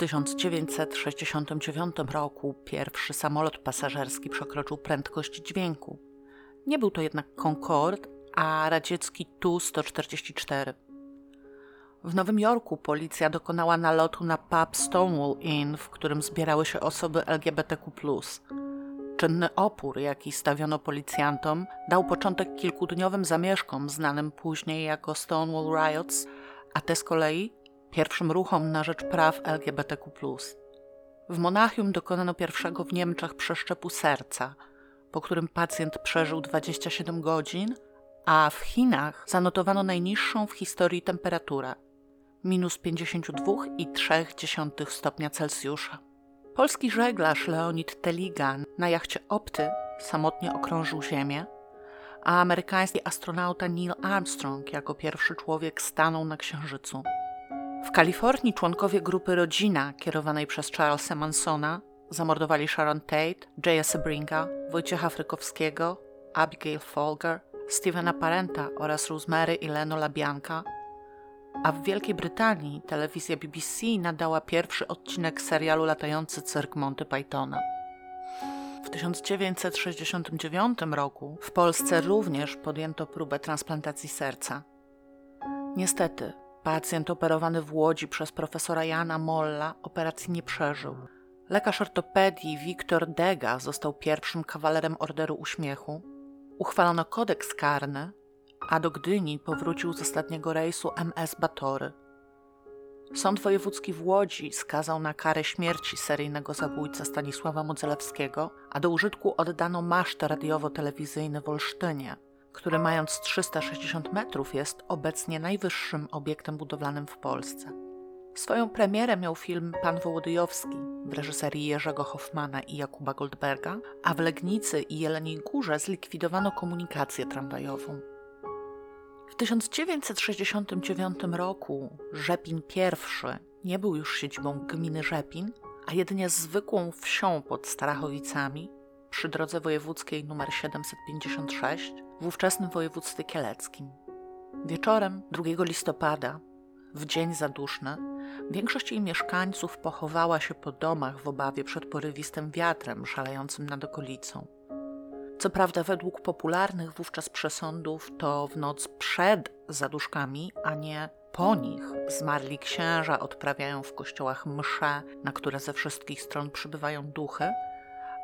1969 roku pierwszy samolot pasażerski przekroczył prędkość dźwięku. Nie był to jednak Concorde, a radziecki Tu-144. W Nowym Jorku policja dokonała nalotu na pub Stonewall Inn, w którym zbierały się osoby LGBTQ. Czynny opór, jaki stawiono policjantom, dał początek kilkudniowym zamieszkom znanym później jako Stonewall Riots, a te z kolei pierwszym ruchom na rzecz praw LGBTQ. W Monachium dokonano pierwszego w Niemczech przeszczepu serca, po którym pacjent przeżył 27 godzin, a w Chinach zanotowano najniższą w historii temperaturę minus 52,3 stopnia Celsjusza. Polski żeglarz Leonid Teligan na jachcie Opty samotnie okrążył Ziemię, a amerykański astronauta Neil Armstrong jako pierwszy człowiek stanął na Księżycu. W Kalifornii członkowie grupy Rodzina, kierowanej przez Charlesa Mansona, zamordowali Sharon Tate, Jaya Sebringa, Wojciecha Frykowskiego, Abigail Folger, Stevena Parenta oraz Rosemary i Leno Labianka, a w Wielkiej Brytanii telewizja BBC nadała pierwszy odcinek serialu Latający cyrk Monty Pythona. W 1969 roku w Polsce również podjęto próbę transplantacji serca. Niestety, pacjent operowany w Łodzi przez profesora Jana Molla operacji nie przeżył. Lekarz ortopedii Wiktor Dega został pierwszym kawalerem Orderu Uśmiechu. Uchwalono kodeks karny, a do Gdyni powrócił z ostatniego rejsu MS Batory. Sąd wojewódzki w Łodzi skazał na karę śmierci seryjnego zabójcę Stanisława Modzelewskiego, a do użytku oddano maszt radiowo-telewizyjny w Olsztynie, który mając 360 metrów jest obecnie najwyższym obiektem budowlanym w Polsce. Swoją premierę miał film Pan Wołodyjowski w reżyserii Jerzego Hoffmana i Jakuba Goldberga, a w Legnicy i Jeleniej Górze zlikwidowano komunikację tramwajową. W 1969 roku Rzepin I nie był już siedzibą gminy Rzepin, a jedynie zwykłą wsią pod Starachowicami przy drodze wojewódzkiej nr 756 w ówczesnym województwie kieleckim. Wieczorem 2 listopada, w dzień zaduszny, większość jej mieszkańców pochowała się po domach w obawie przed porywistym wiatrem szalejącym nad okolicą. Co prawda, według popularnych wówczas przesądów, to w noc przed zaduszkami, a nie po nich, zmarli księża odprawiają w kościołach msze, na które ze wszystkich stron przybywają duchy,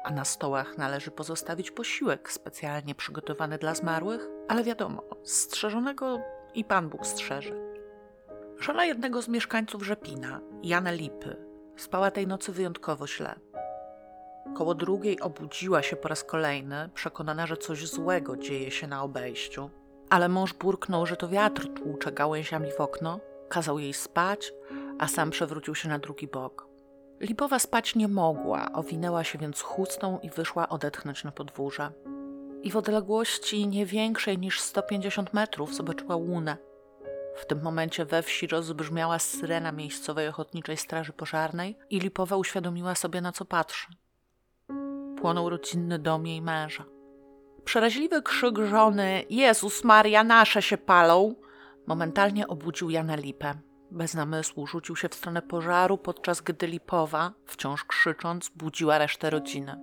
a na stołach należy pozostawić posiłek specjalnie przygotowany dla zmarłych, ale wiadomo, strzeżonego i Pan Bóg strzeże. Żona jednego z mieszkańców Rzepina, Jana Lipy, spała tej nocy wyjątkowo źle. Koło drugiej obudziła się po raz kolejny, przekonana, że coś złego dzieje się na obejściu. Ale mąż burknął, że to wiatr tłucze gałęziami w okno, kazał jej spać, a sam przewrócił się na drugi bok. Lipowa spać nie mogła, owinęła się więc chustą i wyszła odetchnąć na podwórze. I w odległości nie większej niż 150 metrów zobaczyła łunę. W tym momencie we wsi rozbrzmiała syrena miejscowej ochotniczej straży pożarnej i Lipowa uświadomiła sobie, na co patrzy płonął rodzinny dom jej męża. Przeraźliwy krzyk żony Jezus Maria, nasze się palą! Momentalnie obudził Jana Lipę. Bez namysłu rzucił się w stronę pożaru, podczas gdy Lipowa, wciąż krzycząc, budziła resztę rodziny.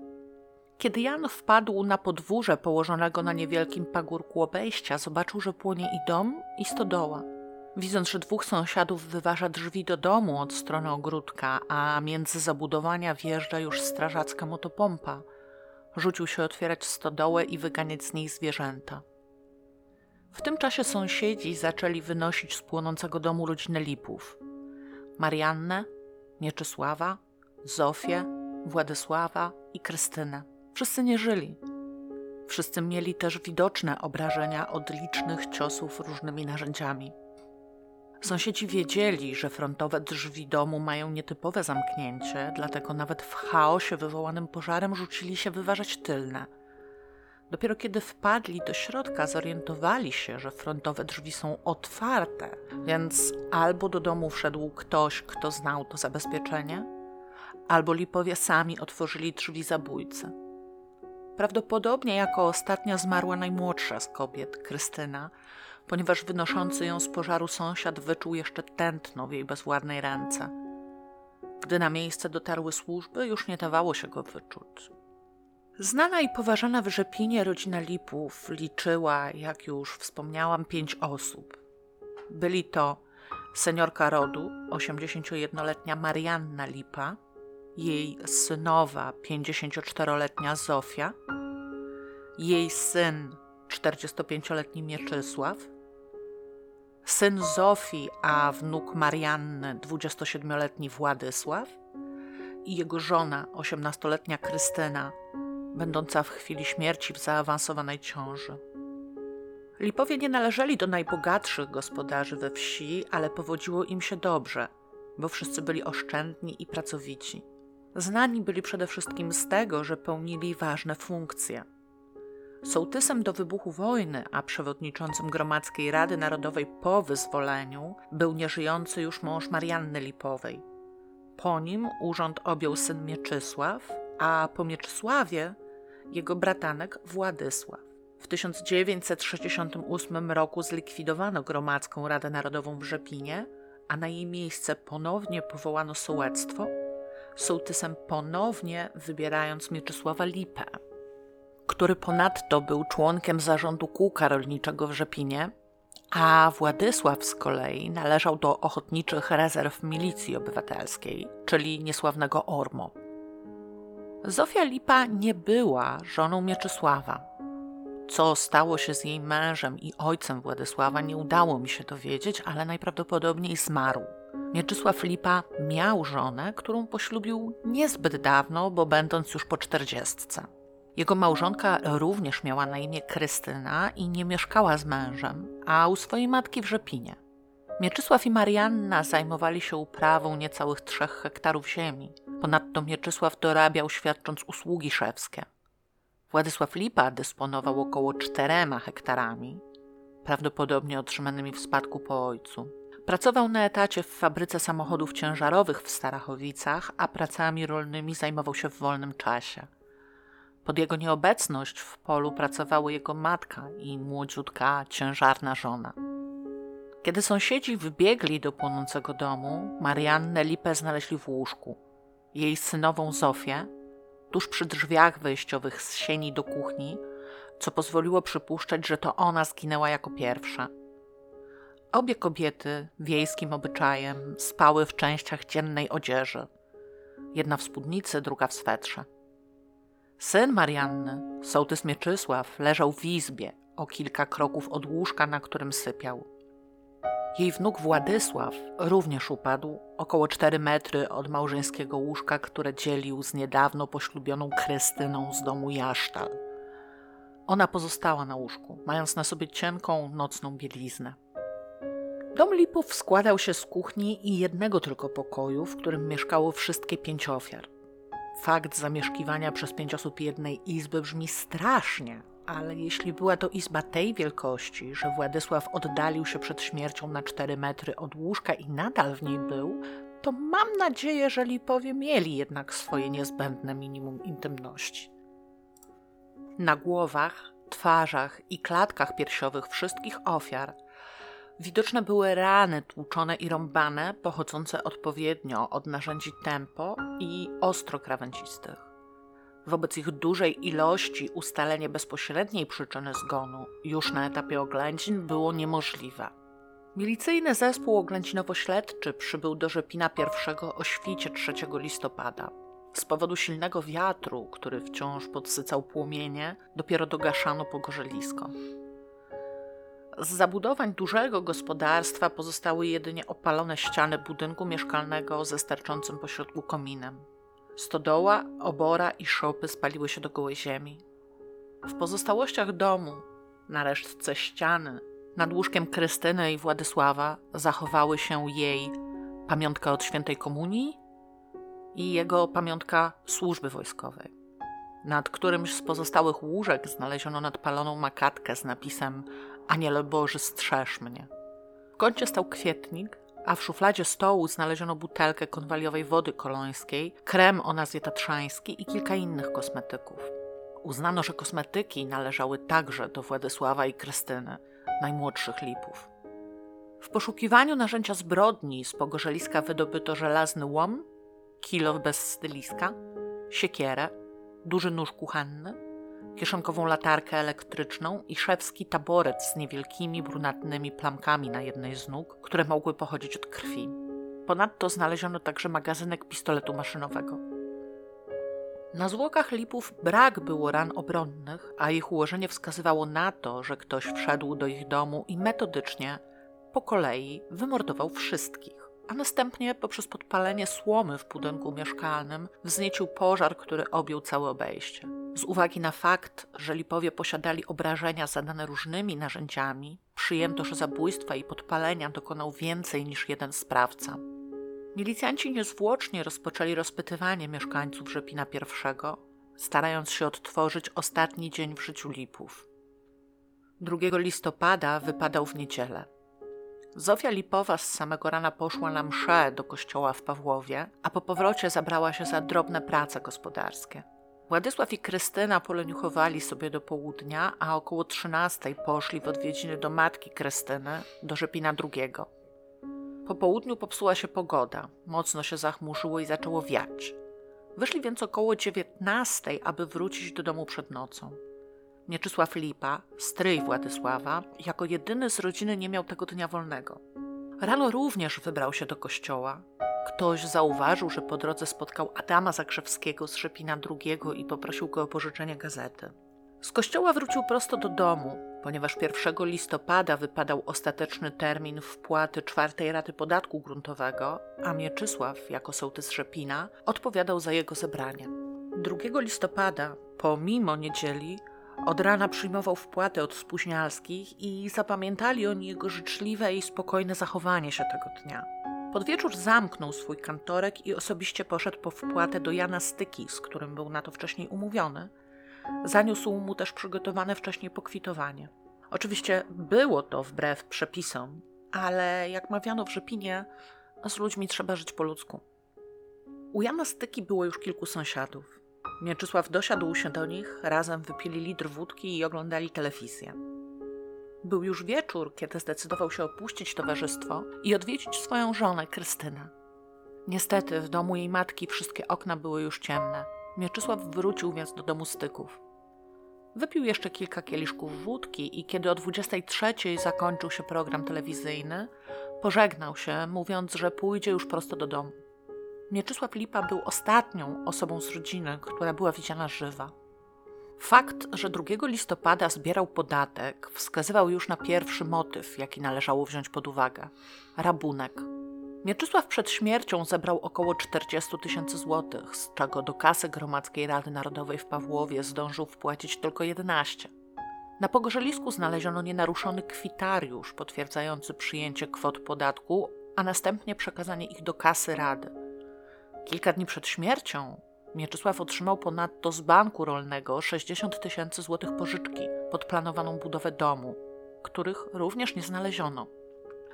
Kiedy Jan wpadł na podwórze położonego na niewielkim pagórku obejścia, zobaczył, że płonie i dom, i stodoła. Widząc, że dwóch sąsiadów wyważa drzwi do domu od strony ogródka, a między zabudowania wjeżdża już strażacka motopompa, rzucił się otwierać stodołę i wyganiać z niej zwierzęta. W tym czasie sąsiedzi zaczęli wynosić z płonącego domu rodzinę Lipów. Mariannę, Mieczysława, Zofię, Władysława i Krystynę. Wszyscy nie żyli. Wszyscy mieli też widoczne obrażenia od licznych ciosów różnymi narzędziami. Sąsiedzi wiedzieli, że frontowe drzwi domu mają nietypowe zamknięcie, dlatego nawet w chaosie wywołanym pożarem rzucili się wyważać tylne. Dopiero kiedy wpadli do środka, zorientowali się, że frontowe drzwi są otwarte, więc albo do domu wszedł ktoś, kto znał to zabezpieczenie, albo lipowie sami otworzyli drzwi zabójcy. Prawdopodobnie jako ostatnia zmarła najmłodsza z kobiet, Krystyna, ponieważ wynoszący ją z pożaru sąsiad wyczuł jeszcze tętno w jej bezwładnej ręce. Gdy na miejsce dotarły służby, już nie dawało się go wyczuć. Znana i poważana w Rzepinie rodzina Lipów liczyła, jak już wspomniałam, pięć osób. Byli to seniorka rodu, 81-letnia Marianna Lipa, jej synowa, 54-letnia Zofia, jej syn, 45-letni Mieczysław, syn Zofii, a wnuk Marianny, 27-letni Władysław i jego żona, 18-letnia Krystyna, będąca w chwili śmierci w zaawansowanej ciąży. Lipowie nie należeli do najbogatszych gospodarzy we wsi, ale powodziło im się dobrze, bo wszyscy byli oszczędni i pracowici. Znani byli przede wszystkim z tego, że pełnili ważne funkcje. Sołtysem do wybuchu wojny, a przewodniczącym Gromadzkiej Rady Narodowej po wyzwoleniu był nieżyjący już mąż Marianny Lipowej. Po nim urząd objął syn Mieczysław, a po Mieczysławie jego bratanek Władysław. W 1968 roku zlikwidowano Gromadzką Radę Narodową w Rzepinie, a na jej miejsce ponownie powołano sołectwo, sołtysem ponownie wybierając Mieczysława Lipę, który ponadto był członkiem zarządu kółka rolniczego w Rzepinie, a Władysław z kolei należał do ochotniczych rezerw milicji obywatelskiej, czyli niesławnego ORMO. Zofia Lipa nie była żoną Mieczysława. Co stało się z jej mężem i ojcem Władysława, nie udało mi się dowiedzieć, ale najprawdopodobniej zmarł. Mieczysław Lipa miał żonę, którą poślubił niezbyt dawno, bo będąc już po czterdziestce. Jego małżonka również miała na imię Krystyna i nie mieszkała z mężem, a u swojej matki w Rzepinie. Mieczysław i Marianna zajmowali się uprawą niecałych trzech hektarów ziemi. Ponadto Mieczysław dorabiał świadcząc usługi szewskie. Władysław Lipa dysponował około czterema hektarami, prawdopodobnie otrzymanymi w spadku po ojcu. Pracował na etacie w fabryce samochodów ciężarowych w Starachowicach, a pracami rolnymi zajmował się w wolnym czasie. Pod jego nieobecność w polu pracowały jego matka i młodziutka, ciężarna żona. Kiedy sąsiedzi wybiegli do płonącego domu, Mariannę Lipę znaleźli w łóżku. Jej synową Zofię, tuż przy drzwiach wejściowych z sieni do kuchni, co pozwoliło przypuszczać, że to ona zginęła jako pierwsza. Obie kobiety, wiejskim obyczajem, spały w częściach dziennej odzieży. Jedna w spódnicy, druga w swetrze. Syn Marianny, sołtys Mieczysław, leżał w izbie, o kilka kroków od łóżka, na którym sypiał. Jej wnuk Władysław również upadł około 4 metry od małżeńskiego łóżka, które dzielił z niedawno poślubioną Krystyną z domu Jasztal. Ona pozostała na łóżku, mając na sobie cienką, nocną bieliznę. Dom Lipów składał się z kuchni i jednego tylko pokoju, w którym mieszkało wszystkie pięć ofiar. Fakt zamieszkiwania przez pięć osób jednej izby brzmi strasznie, ale jeśli była to izba tej wielkości, że Władysław oddalił się przed śmiercią na cztery metry od łóżka i nadal w niej był, to mam nadzieję, że Lipowie mieli jednak swoje niezbędne minimum intymności. Na głowach, twarzach i klatkach piersiowych wszystkich ofiar widoczne były rany tłuczone i rąbane, pochodzące odpowiednio od narzędzi tempo i ostro krawędzistych. Wobec ich dużej ilości ustalenie bezpośredniej przyczyny zgonu już na etapie oględzin było niemożliwe. Milicyjny zespół oględzinowo-śledczy przybył do Rzepina I o świcie 3 listopada. Z powodu silnego wiatru, który wciąż podsycał płomienie, dopiero dogaszano pogorzelisko. Z zabudowań dużego gospodarstwa pozostały jedynie opalone ściany budynku mieszkalnego ze sterczącym pośrodku kominem. Stodoła, obora i szopy spaliły się do gołej ziemi. W pozostałościach domu, na resztce ściany, nad łóżkiem Krystyny i Władysława zachowały się jej pamiątka od świętej komunii i jego pamiątka służby wojskowej. Nad którymś z pozostałych łóżek znaleziono nadpaloną makatkę z napisem Aniele Boży, strzeż mnie. W kącie stał kwietnik, a w szufladzie stołu znaleziono butelkę konwaliowej wody kolońskiej, krem o nazwie tatrzański i kilka innych kosmetyków. Uznano, że kosmetyki należały także do Władysława i Krystyny, najmłodszych lipów. W poszukiwaniu narzędzia zbrodni z pogorzeliska wydobyto żelazny łom, kilo bez styliska, siekierę, duży nóż kuchenny, kieszonkową latarkę elektryczną i szewski taboret z niewielkimi brunatnymi plamkami na jednej z nóg, które mogły pochodzić od krwi. Ponadto znaleziono także magazynek pistoletu maszynowego. Na zwłokach lipów brak było ran obronnych, a ich ułożenie wskazywało na to, że ktoś wszedł do ich domu i metodycznie, po kolei, wymordował wszystkich, a następnie poprzez podpalenie słomy w budynku mieszkalnym wzniecił pożar, który objął całe obejście. Z uwagi na fakt, że lipowie posiadali obrażenia zadane różnymi narzędziami, przyjęto, że zabójstwa i podpalenia dokonał więcej niż jeden sprawca. Milicjanci niezwłocznie rozpoczęli rozpytywanie mieszkańców Rzepina I, starając się odtworzyć ostatni dzień w życiu Lipów. 2 listopada wypadał w niedzielę. Zofia Lipowa z samego rana poszła na mszę do kościoła w Pawłowie, a po powrocie zabrała się za drobne prace gospodarskie. Władysław i Krystyna poleniuchowali sobie do południa, a około trzynastej poszli w odwiedziny do matki Krystyny, do Rzepina II. Po południu popsuła się pogoda, mocno się zachmurzyło i zaczęło wiać. Wyszli więc około dziewiętnastej, aby wrócić do domu przed nocą. Mieczysław Lipa, stryj Władysława, jako jedyny z rodziny nie miał tego dnia wolnego. Rano również wybrał się do kościoła. Ktoś zauważył, że po drodze spotkał Adama Zakrzewskiego z Rzepina II i poprosił go o pożyczenie gazety. Z kościoła wrócił prosto do domu, ponieważ 1 listopada wypadał ostateczny termin wpłaty czwartej raty podatku gruntowego, a Mieczysław, jako sołtys Rzepina, odpowiadał za jego zebranie. 2 listopada, pomimo niedzieli, od rana przyjmował wpłaty od spóźnialskich i zapamiętali oni jego życzliwe i spokojne zachowanie się tego dnia. Pod wieczór zamknął swój kantorek i osobiście poszedł po wpłatę do Jana Styki, z którym był na to wcześniej umówiony – Zaniósł mu też przygotowane wcześniej pokwitowanie. Oczywiście było to wbrew przepisom, ale jak mawiano w Rzepinie, z ludźmi trzeba żyć po ludzku. U Jana Styki było już kilku sąsiadów. Mieczysław dosiadł się do nich, razem wypili litr wódki i oglądali telewizję. Był już wieczór, kiedy zdecydował się opuścić towarzystwo i odwiedzić swoją żonę, Krystynę. Niestety w domu jej matki wszystkie okna były już ciemne. Mieczysław wrócił więc do domu styków. Wypił jeszcze kilka kieliszków wódki i kiedy o 23 zakończył się program telewizyjny, pożegnał się, mówiąc, że pójdzie już prosto do domu. Mieczysław Lipa był ostatnią osobą z rodziny, która była widziana żywa. Fakt, że 2 listopada zbierał podatek, wskazywał już na pierwszy motyw, jaki należało wziąć pod uwagę rabunek. Mieczysław przed śmiercią zebrał około 40 tysięcy złotych, z czego do kasy Gromadzkiej Rady Narodowej w Pawłowie zdążył wpłacić tylko 11. Na pogorzelisku znaleziono nienaruszony kwitariusz potwierdzający przyjęcie kwot podatku, a następnie przekazanie ich do kasy Rady. Kilka dni przed śmiercią Mieczysław otrzymał ponadto z banku rolnego 60 tysięcy złotych pożyczki pod planowaną budowę domu, których również nie znaleziono.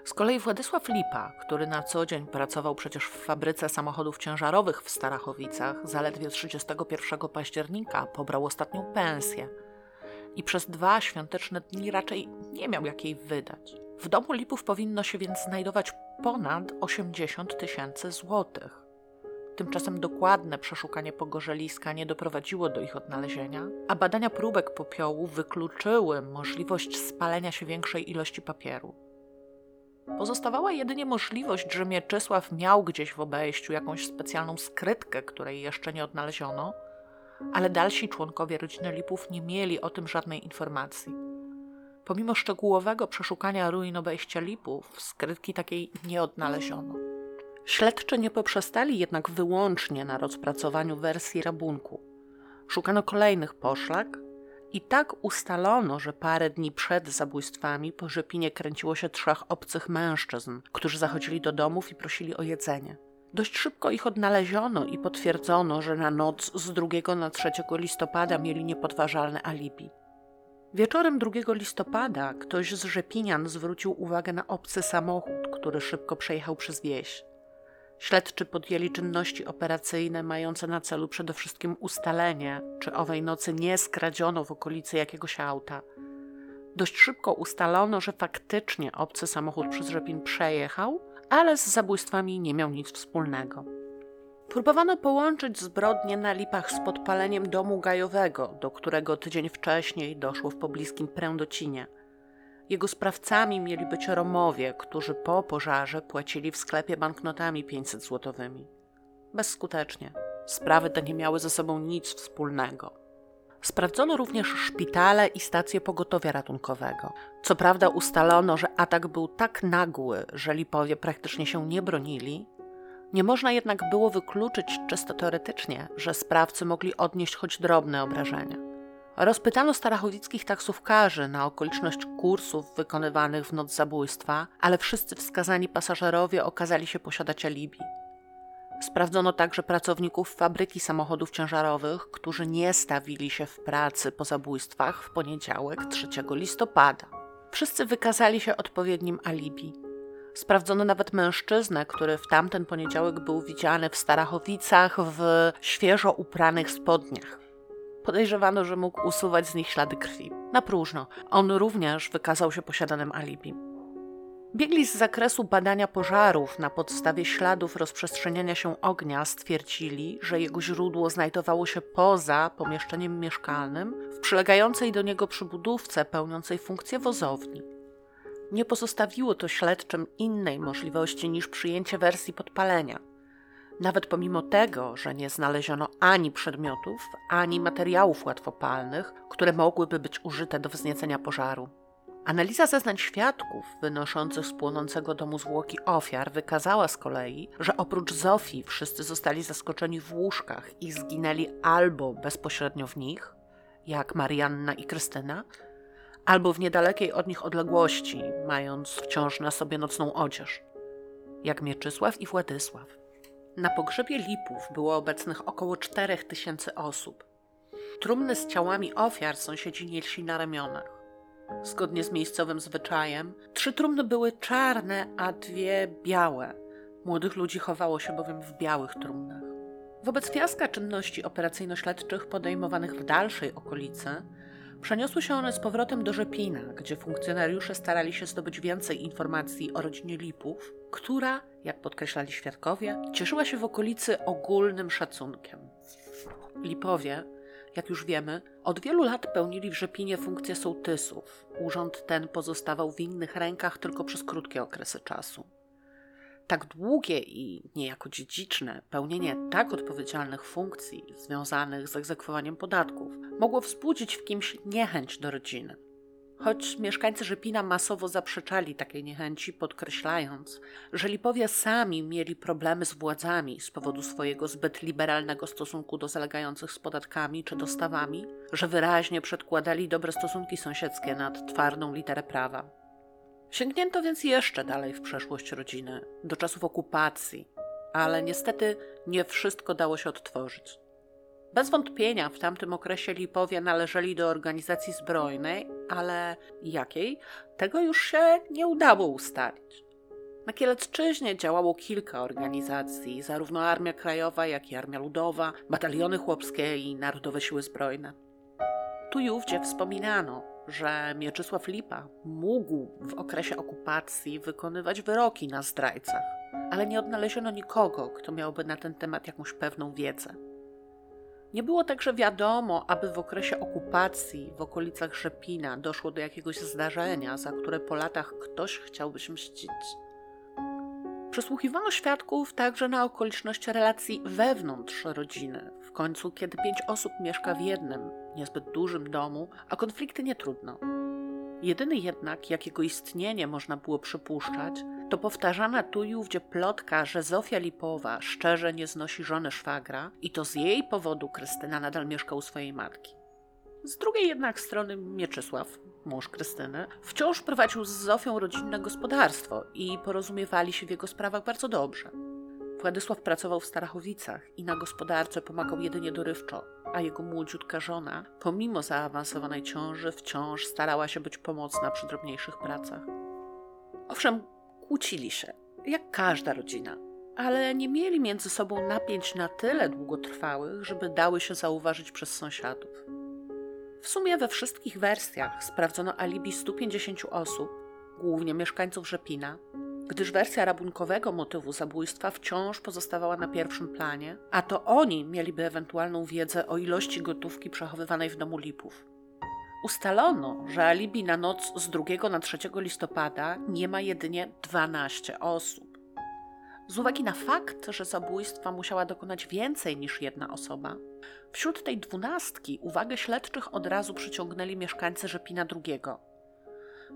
Z kolei Władysław Lipa, który na co dzień pracował przecież w fabryce samochodów ciężarowych w Starachowicach, zaledwie 31 października pobrał ostatnią pensję i przez dwa świąteczne dni raczej nie miał jak jej wydać. W domu Lipów powinno się więc znajdować ponad 80 tysięcy złotych. Tymczasem dokładne przeszukanie pogorzeliska nie doprowadziło do ich odnalezienia, a badania próbek popiołu wykluczyły możliwość spalenia się większej ilości papieru. Pozostawała jedynie możliwość, że Mieczysław miał gdzieś w obejściu jakąś specjalną skrytkę, której jeszcze nie odnaleziono, ale dalsi członkowie rodziny Lipów nie mieli o tym żadnej informacji. Pomimo szczegółowego przeszukania ruin obejścia Lipów, skrytki takiej nie odnaleziono. Śledczy nie poprzestali jednak wyłącznie na rozpracowaniu wersji rabunku. Szukano kolejnych poszlak, i tak ustalono, że parę dni przed zabójstwami po Rzepinie kręciło się trzech obcych mężczyzn, którzy zachodzili do domów i prosili o jedzenie. Dość szybko ich odnaleziono i potwierdzono, że na noc z 2 na 3 listopada mieli niepodważalne alibi. Wieczorem 2 listopada ktoś z Rzepinian zwrócił uwagę na obcy samochód, który szybko przejechał przez wieś. Śledczy podjęli czynności operacyjne mające na celu przede wszystkim ustalenie, czy owej nocy nie skradziono w okolicy jakiegoś auta. Dość szybko ustalono, że faktycznie obcy samochód przez Rzepin przejechał, ale z zabójstwami nie miał nic wspólnego. Próbowano połączyć zbrodnie na lipach z podpaleniem domu gajowego, do którego tydzień wcześniej doszło w pobliskim Prędocinie. Jego sprawcami mieli być Romowie, którzy po pożarze płacili w sklepie banknotami 500 złotowymi. Bezskutecznie. Sprawy te nie miały ze sobą nic wspólnego. Sprawdzono również szpitale i stacje pogotowia ratunkowego. Co prawda ustalono, że atak był tak nagły, że Lipowie praktycznie się nie bronili. Nie można jednak było wykluczyć czysto teoretycznie, że sprawcy mogli odnieść choć drobne obrażenia. Rozpytano starachowickich taksówkarzy na okoliczność kursów wykonywanych w noc zabójstwa, ale wszyscy wskazani pasażerowie okazali się posiadać alibi. Sprawdzono także pracowników fabryki samochodów ciężarowych, którzy nie stawili się w pracy po zabójstwach w poniedziałek 3 listopada. Wszyscy wykazali się odpowiednim alibi. Sprawdzono nawet mężczyznę, który w tamten poniedziałek był widziany w Starachowicach w świeżo upranych spodniach. Podejrzewano, że mógł usuwać z nich ślady krwi. Na próżno. On również wykazał się posiadanym alibi. Biegli z zakresu badania pożarów na podstawie śladów rozprzestrzeniania się ognia stwierdzili, że jego źródło znajdowało się poza pomieszczeniem mieszkalnym w przylegającej do niego przybudówce pełniącej funkcję wozowni. Nie pozostawiło to śledczym innej możliwości niż przyjęcie wersji podpalenia. Nawet pomimo tego, że nie znaleziono ani przedmiotów, ani materiałów łatwopalnych, które mogłyby być użyte do wzniecenia pożaru. Analiza zeznań świadków wynoszących z płonącego domu zwłoki ofiar wykazała z kolei, że oprócz Zofii wszyscy zostali zaskoczeni w łóżkach i zginęli albo bezpośrednio w nich, jak Marianna i Krystyna, albo w niedalekiej od nich odległości, mając wciąż na sobie nocną odzież, jak Mieczysław i Władysław. Na pogrzebie Lipów było obecnych około 4000 tysięcy osób. Trumny z ciałami ofiar sąsiedzi nieśli na ramionach. Zgodnie z miejscowym zwyczajem, trzy trumny były czarne, a dwie białe. Młodych ludzi chowało się bowiem w białych trumnach. Wobec fiaska czynności operacyjno-śledczych podejmowanych w dalszej okolicy, przeniosły się one z powrotem do Rzepina, gdzie funkcjonariusze starali się zdobyć więcej informacji o rodzinie Lipów, która, jak podkreślali świadkowie, cieszyła się w okolicy ogólnym szacunkiem. Lipowie jak już wiemy, od wielu lat pełnili w Rzepinie funkcję sołtysów. Urząd ten pozostawał w innych rękach tylko przez krótkie okresy czasu. Tak długie i niejako dziedziczne pełnienie tak odpowiedzialnych funkcji związanych z egzekwowaniem podatków mogło wzbudzić w kimś niechęć do rodziny. Choć mieszkańcy Rzepina masowo zaprzeczali takiej niechęci, podkreślając, że Lipowie sami mieli problemy z władzami z powodu swojego zbyt liberalnego stosunku do zalegających z podatkami czy dostawami, że wyraźnie przedkładali dobre stosunki sąsiedzkie nad twardą literę prawa. Sięgnięto więc jeszcze dalej w przeszłość rodziny, do czasów okupacji, ale niestety nie wszystko dało się odtworzyć. Bez wątpienia w tamtym okresie Lipowie należeli do organizacji zbrojnej, ale jakiej? Tego już się nie udało ustalić. Na Kielecczyźnie działało kilka organizacji, zarówno Armia Krajowa, jak i Armia Ludowa, bataliony chłopskie i Narodowe Siły Zbrojne. Tu i ówdzie wspominano, że Mieczysław Lipa mógł w okresie okupacji wykonywać wyroki na zdrajcach, ale nie odnaleziono nikogo, kto miałby na ten temat jakąś pewną wiedzę. Nie było także wiadomo, aby w okresie okupacji w okolicach Rzepina doszło do jakiegoś zdarzenia, za które po latach ktoś chciałby się mścić. Przesłuchiwano świadków także na okoliczność relacji wewnątrz rodziny. W końcu, kiedy pięć osób mieszka w jednym, niezbyt dużym domu, a konflikty nie trudno. Jedyny jednak, jakiego istnienie można było przypuszczać, to powtarzana tu i ówdzie plotka, że Zofia Lipowa szczerze nie znosi żony szwagra i to z jej powodu Krystyna nadal mieszka u swojej matki. Z drugiej jednak strony Mieczysław, mąż Krystyny, wciąż prowadził z Zofią rodzinne gospodarstwo i porozumiewali się w jego sprawach bardzo dobrze. Władysław pracował w Starachowicach i na gospodarce pomagał jedynie dorywczo, a jego młodziutka żona, pomimo zaawansowanej ciąży, wciąż starała się być pomocna przy drobniejszych pracach. Owszem, kłócili się, jak każda rodzina, ale nie mieli między sobą napięć na tyle długotrwałych, żeby dały się zauważyć przez sąsiadów. W sumie we wszystkich wersjach sprawdzono alibi 150 osób, głównie mieszkańców Rzepina, gdyż wersja rabunkowego motywu zabójstwa wciąż pozostawała na pierwszym planie, a to oni mieliby ewentualną wiedzę o ilości gotówki przechowywanej w domu Lipów. Ustalono, że alibi na noc z 2 na 3 listopada nie ma jedynie 12 osób. Z uwagi na fakt, że zabójstwa musiała dokonać więcej niż jedna osoba, wśród tej dwunastki uwagę śledczych od razu przyciągnęli mieszkańcy Rzepina II.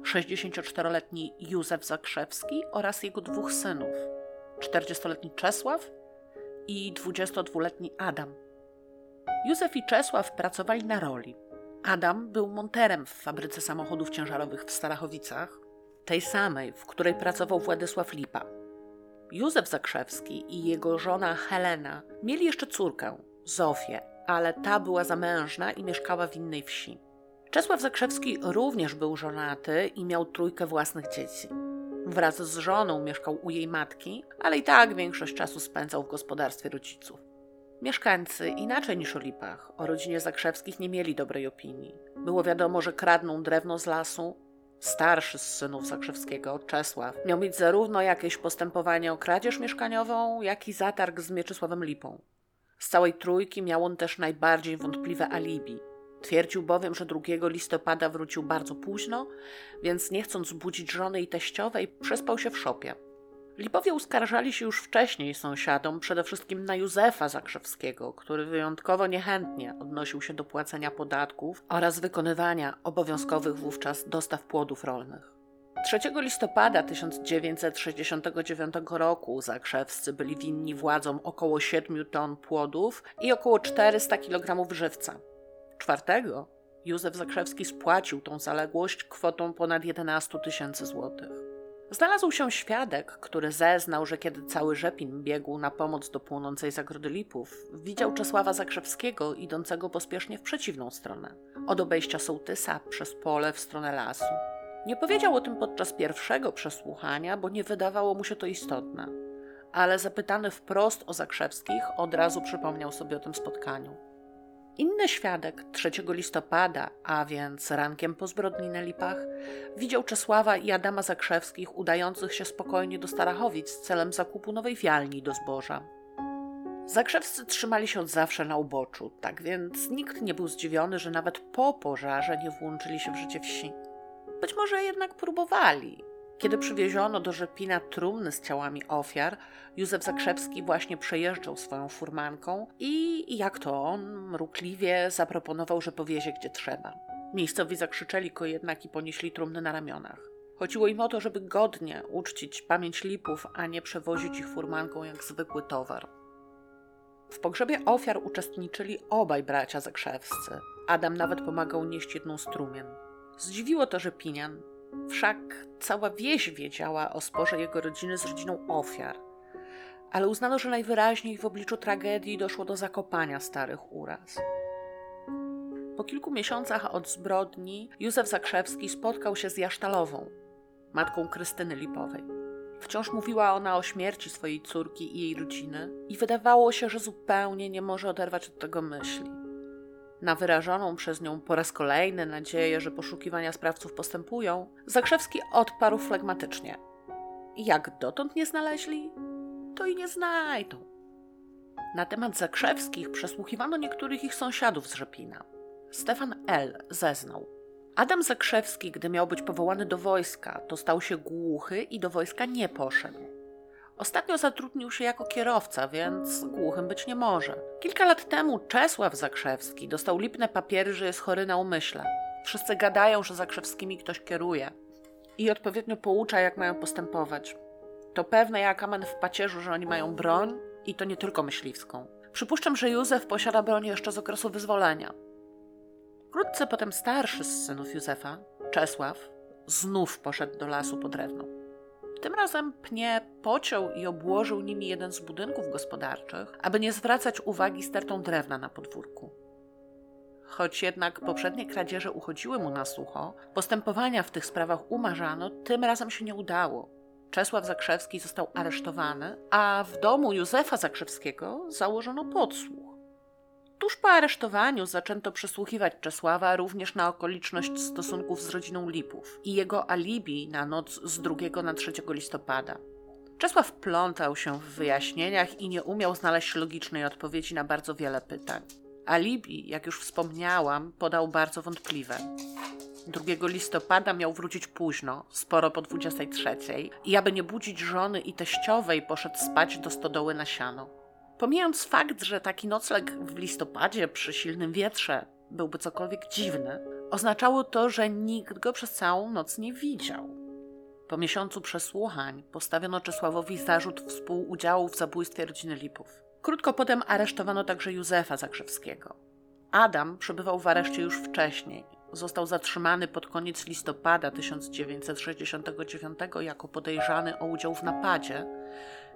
64-letni Józef Zakrzewski oraz jego dwóch synów, 40-letni Czesław i 22-letni Adam. Józef i Czesław pracowali na roli. Adam był monterem w fabryce samochodów ciężarowych w Starachowicach, tej samej, w której pracował Władysław Lipa. Józef Zakrzewski i jego żona Helena mieli jeszcze córkę, Zofię, ale ta była zamężna i mieszkała w innej wsi. Czesław Zakrzewski również był żonaty i miał trójkę własnych dzieci. Wraz z żoną mieszkał u jej matki, ale i tak większość czasu spędzał w gospodarstwie rodziców. Mieszkańcy, inaczej niż o Lipach, o rodzinie Zakrzewskich nie mieli dobrej opinii. Było wiadomo, że kradną drewno z lasu. Starszy z synów Zakrzewskiego, Czesław, miał mieć zarówno jakieś postępowanie o kradzież mieszkaniową, jak i zatarg z Mieczysławem Lipą. Z całej trójki miał on też najbardziej wątpliwe alibi. Twierdził bowiem, że 2 listopada wrócił bardzo późno, więc nie chcąc budzić żony i teściowej, przespał się w szopie. Lipowie uskarżali się już wcześniej sąsiadom, przede wszystkim na Józefa Zakrzewskiego, który wyjątkowo niechętnie odnosił się do płacenia podatków oraz wykonywania obowiązkowych wówczas dostaw płodów rolnych. 3 listopada 1969 roku Zakrzewscy byli winni władzom około 7 ton płodów i około 400 kg żywca. Czwartego Józef Zakrzewski spłacił tą zaległość kwotą ponad 11 tysięcy złotych. Znalazł się świadek, który zeznał, że kiedy cały Rzepin biegł na pomoc do płonącej zagrody Lipów, widział Czesława Zakrzewskiego idącego pospiesznie w przeciwną stronę, od obejścia sołtysa przez pole w stronę lasu. Nie powiedział o tym podczas pierwszego przesłuchania, bo nie wydawało mu się to istotne, ale zapytany wprost o Zakrzewskich, od razu przypomniał sobie o tym spotkaniu. Inny świadek 3 listopada, a więc rankiem po zbrodni na Lipach, widział Czesława i Adama Zakrzewskich udających się spokojnie do Starachowic celem zakupu nowej wialni do zboża. Zakrzewscy trzymali się od zawsze na uboczu, tak więc nikt nie był zdziwiony, że nawet po pożarze nie włączyli się w życie wsi. Być może jednak próbowali, kiedy przywieziono do Rzepina trumny z ciałami ofiar, Józef Zakrzewski właśnie przejeżdżał swoją furmanką i, jak to on, mrukliwie zaproponował, że powiezie gdzie trzeba. Miejscowi zakrzyczeli go jednak i ponieśli trumny na ramionach. Chodziło im o to, żeby godnie uczcić pamięć lipów, a nie przewozić ich furmanką jak zwykły towar. W pogrzebie ofiar uczestniczyli obaj bracia Zakrzewscy. Adam nawet pomagał nieść jedną strumien. Zdziwiło to Rzepinian, Wszak cała wieś wiedziała o sporze jego rodziny z rodziną ofiar, ale uznano, że najwyraźniej w obliczu tragedii doszło do zakopania starych uraz. Po kilku miesiącach od zbrodni Józef Zakrzewski spotkał się z Jasztalową, matką Krystyny Lipowej. Wciąż mówiła ona o śmierci swojej córki i jej rodziny i wydawało się, że zupełnie nie może oderwać od tego myśli na wyrażoną przez nią po raz kolejny nadzieję, że poszukiwania sprawców postępują, Zakrzewski odparł flegmatycznie. Jak dotąd nie znaleźli, to i nie znajdą. Na temat Zakrzewskich przesłuchiwano niektórych ich sąsiadów z Rzepina. Stefan L. zeznał. Adam Zakrzewski, gdy miał być powołany do wojska, to stał się głuchy i do wojska nie poszedł. Ostatnio zatrudnił się jako kierowca, więc głuchym być nie może. Kilka lat temu Czesław Zakrzewski dostał lipne papiery, że jest chory na umyśle. Wszyscy gadają, że Zakrzewskimi ktoś kieruje i odpowiednio poucza, jak mają postępować. To pewne jak amen w pacierzu, że oni mają broń i to nie tylko myśliwską. Przypuszczam, że Józef posiada broń jeszcze z okresu wyzwolenia. Wkrótce potem starszy z synów Józefa, Czesław, znów poszedł do lasu po drewno. Tym razem pnie pociął i obłożył nimi jeden z budynków gospodarczych, aby nie zwracać uwagi stertą drewna na podwórku. Choć jednak poprzednie kradzieże uchodziły mu na sucho, postępowania w tych sprawach umarzano, tym razem się nie udało. Czesław Zakrzewski został aresztowany, a w domu Józefa Zakrzewskiego założono podsłuch. Tuż po aresztowaniu zaczęto przesłuchiwać Czesława również na okoliczność stosunków z rodziną Lipów i jego alibi na noc z 2 na 3 listopada. Czesław plątał się w wyjaśnieniach i nie umiał znaleźć logicznej odpowiedzi na bardzo wiele pytań. Alibi, jak już wspomniałam, podał bardzo wątpliwe. 2 listopada miał wrócić późno, sporo po 23, i aby nie budzić żony i teściowej, poszedł spać do stodoły na siano. Pomijając fakt, że taki nocleg w listopadzie przy silnym wietrze byłby cokolwiek dziwny, oznaczało to, że nikt go przez całą noc nie widział. Po miesiącu przesłuchań postawiono Czesławowi zarzut współudziału w zabójstwie rodziny Lipów. Krótko potem aresztowano także Józefa Zakrzewskiego. Adam przebywał w areszcie już wcześniej. Został zatrzymany pod koniec listopada 1969 jako podejrzany o udział w napadzie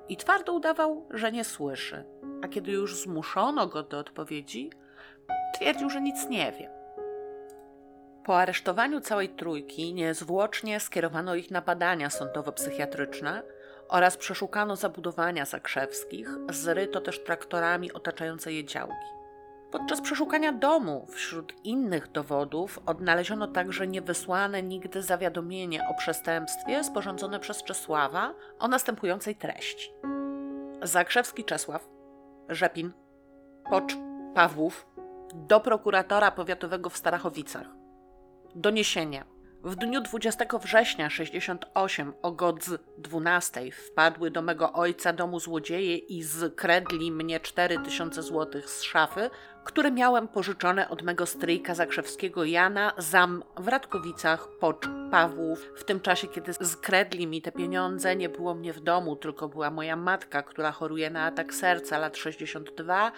i twardo udawał, że nie słyszy. A kiedy już zmuszono go do odpowiedzi, twierdził, że nic nie wie. Po aresztowaniu całej trójki niezwłocznie skierowano ich na badania sądowo-psychiatryczne oraz przeszukano zabudowania zakrzewskich, zryto też traktorami otaczające je działki. Podczas przeszukania domu wśród innych dowodów odnaleziono także niewysłane nigdy zawiadomienie o przestępstwie sporządzone przez Czesława o następującej treści. Zakrzewski Czesław, Rzepin, Pocz, Pawłów, do prokuratora powiatowego w Starachowicach. Doniesienie. W dniu 20 września 68 o godz 12 wpadły do mego ojca domu złodzieje i zkredli mnie 4000 zł z szafy, które miałem pożyczone od mego stryjka zakrzewskiego Jana zam w Radkowicach Pocz Pawłów. W tym czasie, kiedy zkredli mi te pieniądze, nie było mnie w domu, tylko była moja matka, która choruje na atak serca lat 62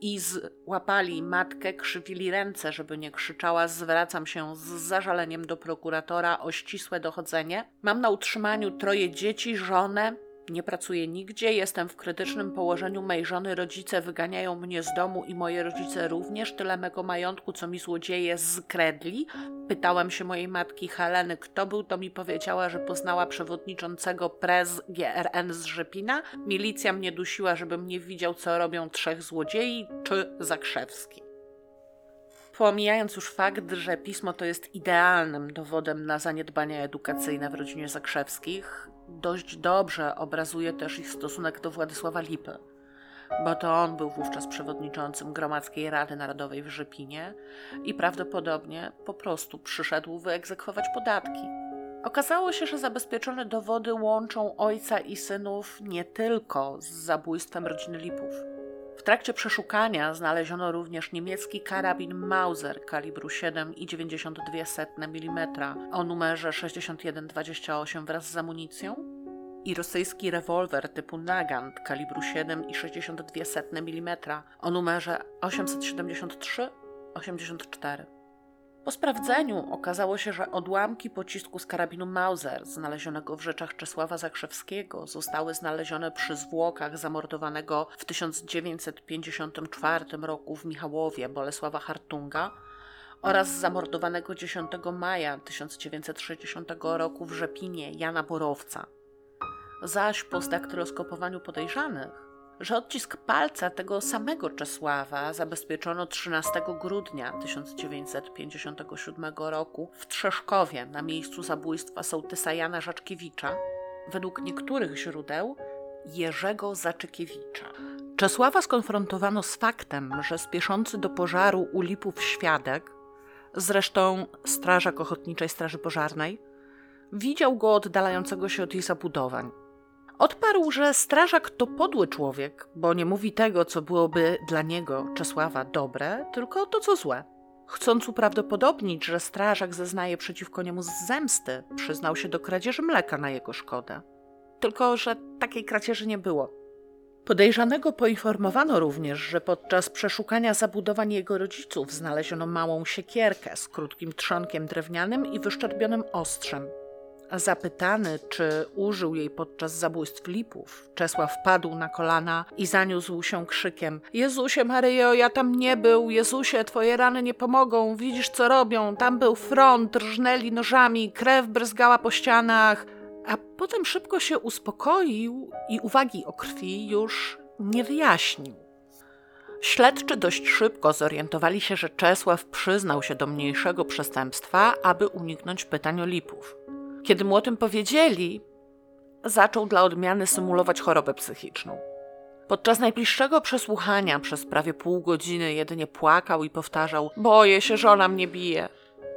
i złapali matkę, krzywili ręce, żeby nie krzyczała. Zwracam się z zażaleniem do prokuratora o ścisłe dochodzenie. Mam na utrzymaniu troje dzieci, żonę, nie pracuję nigdzie, jestem w krytycznym położeniu mej żony, rodzice wyganiają mnie z domu i moje rodzice również, tyle mego majątku, co mi złodzieje zkredli. Pytałem się mojej matki Heleny, kto był, to mi powiedziała, że poznała przewodniczącego prez GRN z Rzepina. Milicja mnie dusiła, żebym nie widział, co robią trzech złodziei, czy Zakrzewski. Pomijając już fakt, że pismo to jest idealnym dowodem na zaniedbania edukacyjne w rodzinie Zakrzewskich, dość dobrze obrazuje też ich stosunek do Władysława Lipy, bo to on był wówczas przewodniczącym Gromadzkiej Rady Narodowej w Rzepinie i prawdopodobnie po prostu przyszedł wyegzekwować podatki. Okazało się, że zabezpieczone dowody łączą ojca i synów nie tylko z zabójstwem rodziny Lipów. W trakcie przeszukania znaleziono również niemiecki karabin Mauser kalibru 7,92 mm o numerze 6128 wraz z amunicją? I rosyjski rewolwer typu Nagant kalibru 7,62 mm o numerze 873-84. Po sprawdzeniu okazało się, że odłamki pocisku z karabinu Mauser znalezionego w rzeczach Czesława Zakrzewskiego zostały znalezione przy zwłokach zamordowanego w 1954 roku w Michałowie Bolesława Hartunga oraz zamordowanego 10 maja 1960 roku w Rzepinie Jana Borowca. Zaś po zdaktyloskopowaniu podejrzanych że odcisk palca tego samego Czesława zabezpieczono 13 grudnia 1957 roku w Trzeszkowie na miejscu zabójstwa sołtysa Jana Żaczkiewicza, według niektórych źródeł Jerzego Zaczykiewicza. Czesława skonfrontowano z faktem, że spieszący do pożaru u Lipów świadek, zresztą strażak Ochotniczej Straży Pożarnej, widział go oddalającego się od jej zabudowań Odparł, że strażak to podły człowiek, bo nie mówi tego, co byłoby dla niego, Czesława, dobre, tylko to, co złe. Chcąc uprawdopodobnić, że strażak zeznaje przeciwko niemu z zemsty, przyznał się do kradzieży mleka na jego szkodę. Tylko, że takiej kradzieży nie było. Podejrzanego poinformowano również, że podczas przeszukania zabudowań jego rodziców znaleziono małą siekierkę z krótkim trzonkiem drewnianym i wyszczerbionym ostrzem, Zapytany, czy użył jej podczas zabójstw Lipów, Czesław padł na kolana i zaniósł się krzykiem: Jezusie Maryjo, ja tam nie był, Jezusie, twoje rany nie pomogą, widzisz co robią, tam był front, rżnęli nożami, krew bryzgała po ścianach. A potem szybko się uspokoił i uwagi o krwi już nie wyjaśnił. Śledczy dość szybko zorientowali się, że Czesław przyznał się do mniejszego przestępstwa, aby uniknąć pytań o lipów. Kiedy mu o tym powiedzieli, zaczął dla odmiany symulować chorobę psychiczną. Podczas najbliższego przesłuchania przez prawie pół godziny jedynie płakał i powtarzał: Boję się, żona mnie bije.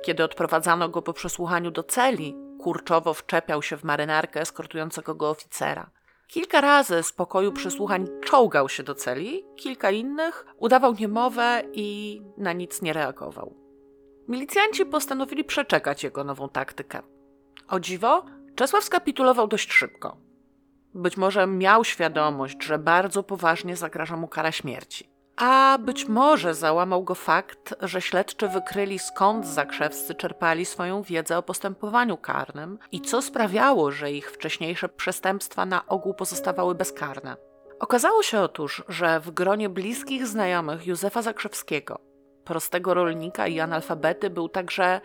Kiedy odprowadzano go po przesłuchaniu do celi, kurczowo wczepiał się w marynarkę eskortującego go oficera. Kilka razy z pokoju przesłuchań czołgał się do celi, kilka innych udawał niemowę i na nic nie reagował. Milicjanci postanowili przeczekać jego nową taktykę. O dziwo, Czesław skapitulował dość szybko. Być może miał świadomość, że bardzo poważnie zagraża mu kara śmierci. A być może załamał go fakt, że śledczy wykryli skąd zakrzewscy czerpali swoją wiedzę o postępowaniu karnym i co sprawiało, że ich wcześniejsze przestępstwa na ogół pozostawały bezkarne. Okazało się otóż, że w gronie bliskich znajomych Józefa Zakrzewskiego, prostego rolnika i analfabety, był także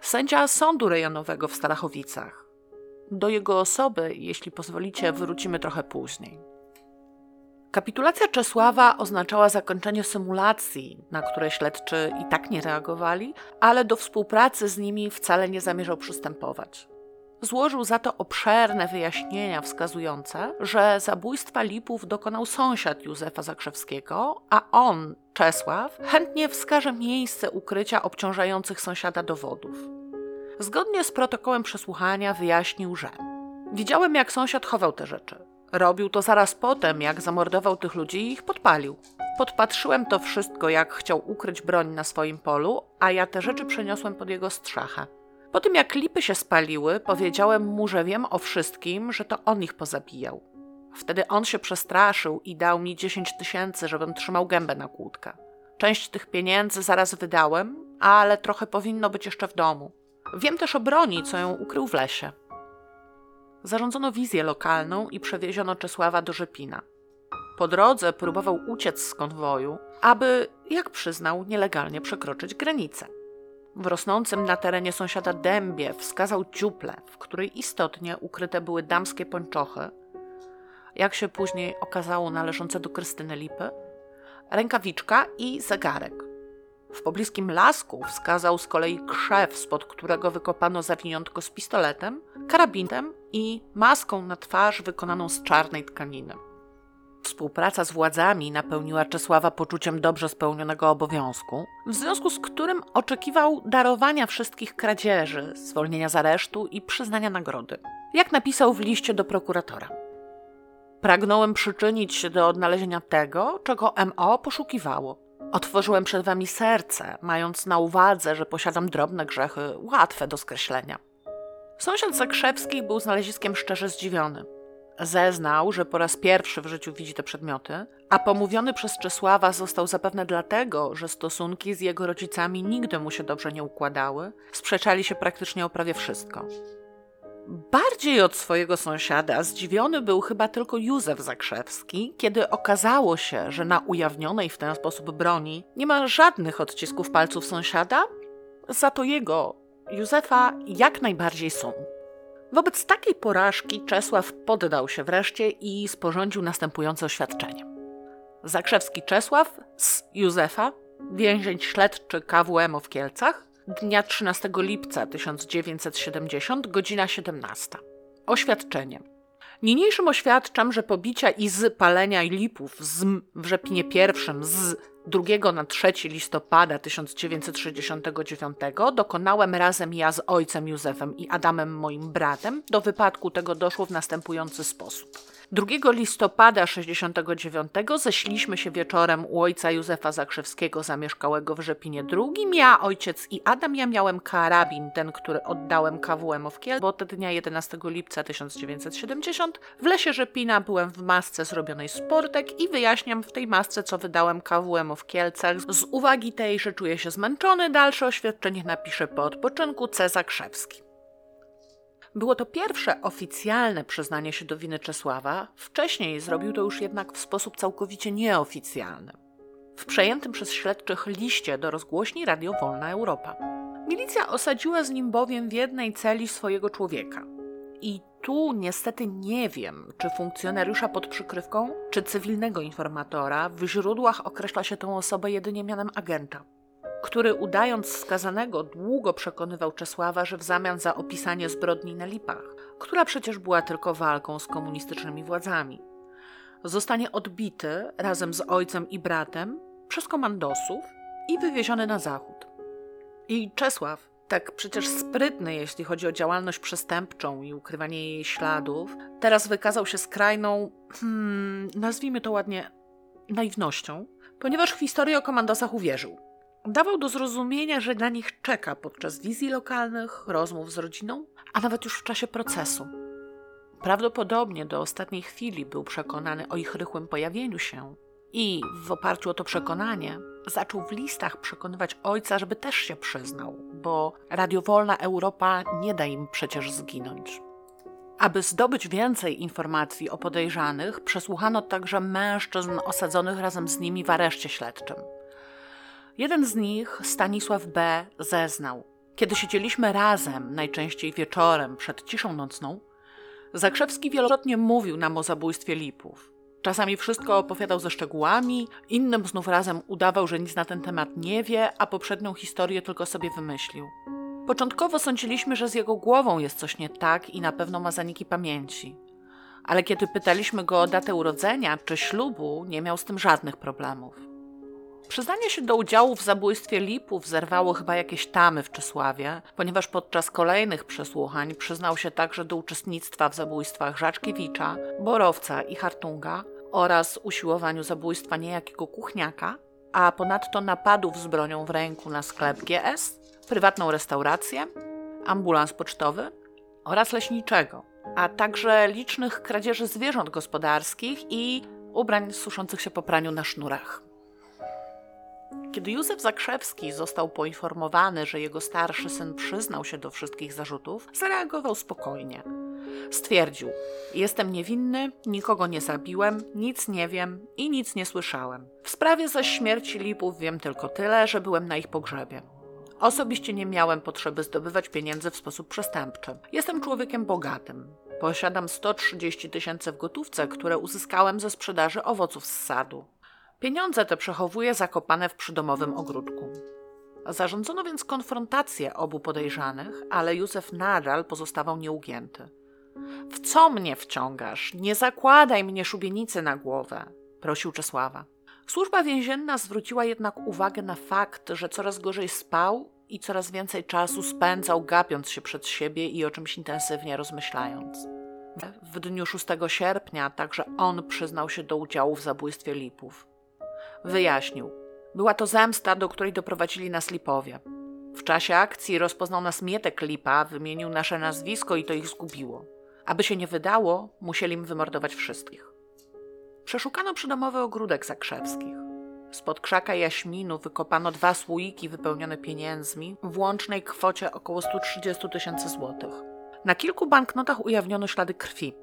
sędzia sądu rejonowego w Starachowicach. Do jego osoby, jeśli pozwolicie, wrócimy trochę później. Kapitulacja Czesława oznaczała zakończenie symulacji, na które śledczy i tak nie reagowali, ale do współpracy z nimi wcale nie zamierzał przystępować. Złożył za to obszerne wyjaśnienia wskazujące, że zabójstwa Lipów dokonał sąsiad Józefa Zakrzewskiego, a on, Czesław, chętnie wskaże miejsce ukrycia obciążających sąsiada dowodów. Zgodnie z protokołem przesłuchania wyjaśnił, że widziałem, jak sąsiad chował te rzeczy. Robił to zaraz potem, jak zamordował tych ludzi i ich podpalił. Podpatrzyłem to wszystko, jak chciał ukryć broń na swoim polu, a ja te rzeczy przeniosłem pod jego strzechę. Po tym, jak lipy się spaliły, powiedziałem mu, że wiem o wszystkim, że to on ich pozabijał. Wtedy on się przestraszył i dał mi 10 tysięcy, żebym trzymał gębę na kłódkę. Część tych pieniędzy zaraz wydałem, ale trochę powinno być jeszcze w domu. Wiem też o broni, co ją ukrył w lesie. Zarządzono wizję lokalną i przewieziono Czesława do Rzepina. Po drodze próbował uciec z konwoju, aby, jak przyznał, nielegalnie przekroczyć granicę. W rosnącym na terenie sąsiada dębie wskazał dziuplę, w której istotnie ukryte były damskie pończochy, jak się później okazało należące do Krystyny Lipy, rękawiczka i zegarek. W pobliskim lasku wskazał z kolei krzew, spod którego wykopano zawiniątko z pistoletem, karabinem i maską na twarz wykonaną z czarnej tkaniny. Współpraca z władzami napełniła Czesława poczuciem dobrze spełnionego obowiązku, w związku z którym oczekiwał darowania wszystkich kradzieży, zwolnienia z aresztu i przyznania nagrody. Jak napisał w liście do prokuratora. Pragnąłem przyczynić się do odnalezienia tego, czego MO poszukiwało Otworzyłem przed wami serce, mając na uwadze, że posiadam drobne grzechy, łatwe do skreślenia. Sąsiad Zakrzewski był znaleziskiem szczerze zdziwiony. Zeznał, że po raz pierwszy w życiu widzi te przedmioty, a pomówiony przez Czesława został zapewne dlatego, że stosunki z jego rodzicami nigdy mu się dobrze nie układały, sprzeczali się praktycznie o prawie wszystko. Bardziej od swojego sąsiada zdziwiony był chyba tylko Józef Zakrzewski, kiedy okazało się, że na ujawnionej w ten sposób broni nie ma żadnych odcisków palców sąsiada, za to jego, Józefa, jak najbardziej są. Wobec takiej porażki Czesław poddał się wreszcie i sporządził następujące oświadczenie. Zakrzewski Czesław z Józefa, więzień śledczy KWM w Kielcach, dnia 13 lipca 1970, godzina 17. Oświadczenie. Niniejszym oświadczam, że pobicia i palenia lipów z w Rzepinie I z 2 na 3 listopada 1969 dokonałem razem ja z ojcem Józefem i Adamem moim bratem. Do wypadku tego doszło w następujący sposób. 2 listopada 69 ześliśmy się wieczorem u ojca Józefa Zakrzewskiego zamieszkałego w Rzepinie II. Ja, ojciec i Adam, ja miałem karabin, ten, który oddałem KWM w Kiel, bo od dnia 11 lipca 1970 w lesie Rzepina byłem w masce zrobionej z portek i wyjaśniam w tej masce, co wydałem KWM w Kielcach. Z uwagi tej, że czuję się zmęczony, dalsze oświadczenie napiszę po odpoczynku C. Zakrzewski. Było to pierwsze oficjalne przyznanie się do winy Czesława, wcześniej zrobił to już jednak w sposób całkowicie nieoficjalny. W przejętym przez śledczych liście do rozgłośni Radio Wolna Europa. Milicja osadziła z nim bowiem w jednej celi swojego człowieka. I tu niestety nie wiem, czy funkcjonariusza pod przykrywką, czy cywilnego informatora. W źródłach określa się tę osobę jedynie mianem agenta, który udając skazanego długo przekonywał Czesława, że w zamian za opisanie zbrodni na Lipach, która przecież była tylko walką z komunistycznymi władzami, zostanie odbity razem z ojcem i bratem przez komandosów i wywieziony na zachód. I Czesław, tak przecież sprytny, jeśli chodzi o działalność przestępczą i ukrywanie jej śladów, teraz wykazał się skrajną, hmm, nazwijmy to ładnie, naiwnością, ponieważ w historię o komandosach uwierzył. Dawał do zrozumienia, że na nich czeka podczas wizji lokalnych, rozmów z rodziną, a nawet już w czasie procesu. Prawdopodobnie do ostatniej chwili był przekonany o ich rychłym pojawieniu się i w oparciu o to przekonanie zaczął w listach przekonywać ojca, żeby też się przyznał, bo radiowolna Europa nie da im przecież zginąć. Aby zdobyć więcej informacji o podejrzanych, przesłuchano także mężczyzn osadzonych razem z nimi w areszcie śledczym. Jeden z nich, Stanisław B., zeznał. Kiedy siedzieliśmy razem, najczęściej wieczorem przed ciszą nocną, Zakrzewski wielokrotnie mówił nam o zabójstwie Lipów. Czasami wszystko opowiadał ze szczegółami, innym znów razem udawał, że nic na ten temat nie wie, a poprzednią historię tylko sobie wymyślił. Początkowo sądziliśmy, że z jego głową jest coś nie tak i na pewno ma zaniki pamięci. Ale kiedy pytaliśmy go o datę urodzenia czy ślubu, nie miał z tym żadnych problemów. Przyznanie się do udziału w zabójstwie Lipów zerwało chyba jakieś tamy w Czesławie, ponieważ podczas kolejnych przesłuchań przyznał się także do uczestnictwa w zabójstwach Rzaczkiewicza, Borowca i Hartunga oraz usiłowaniu zabójstwa niejakiego kuchniaka, a ponadto napadów z bronią w ręku na sklep GS, prywatną restaurację, ambulans pocztowy oraz leśniczego, a także licznych kradzieży zwierząt gospodarskich i ubrań suszących się po praniu na sznurach. Kiedy Józef Zakrzewski został poinformowany, że jego starszy syn przyznał się do wszystkich zarzutów, zareagował spokojnie. Stwierdził: Jestem niewinny, nikogo nie zabiłem, nic nie wiem i nic nie słyszałem. W sprawie zaś śmierci Lipów wiem tylko tyle, że byłem na ich pogrzebie. Osobiście nie miałem potrzeby zdobywać pieniędzy w sposób przestępczy. Jestem człowiekiem bogatym. Posiadam 130 tysięcy w gotówce, które uzyskałem ze sprzedaży owoców z sadu. Pieniądze te przechowuje zakopane w przydomowym ogródku. Zarządzono więc konfrontację obu podejrzanych, ale Józef nadal pozostawał nieugięty. W co mnie wciągasz? Nie zakładaj mnie szubienicy na głowę, prosił Czesława. Służba więzienna zwróciła jednak uwagę na fakt, że coraz gorzej spał i coraz więcej czasu spędzał gapiąc się przed siebie i o czymś intensywnie rozmyślając. W dniu 6 sierpnia także on przyznał się do udziału w zabójstwie Lipów. Wyjaśnił. Była to zemsta, do której doprowadzili nas Lipowie. W czasie akcji rozpoznał nas Mietek Lipa, wymienił nasze nazwisko i to ich zgubiło. Aby się nie wydało, musieli im wymordować wszystkich. Przeszukano przydomowy ogródek zakrzewskich. Spod krzaka jaśminu wykopano dwa słoiki wypełnione pieniędzmi w łącznej kwocie około 130 tysięcy złotych. Na kilku banknotach ujawniono ślady krwi.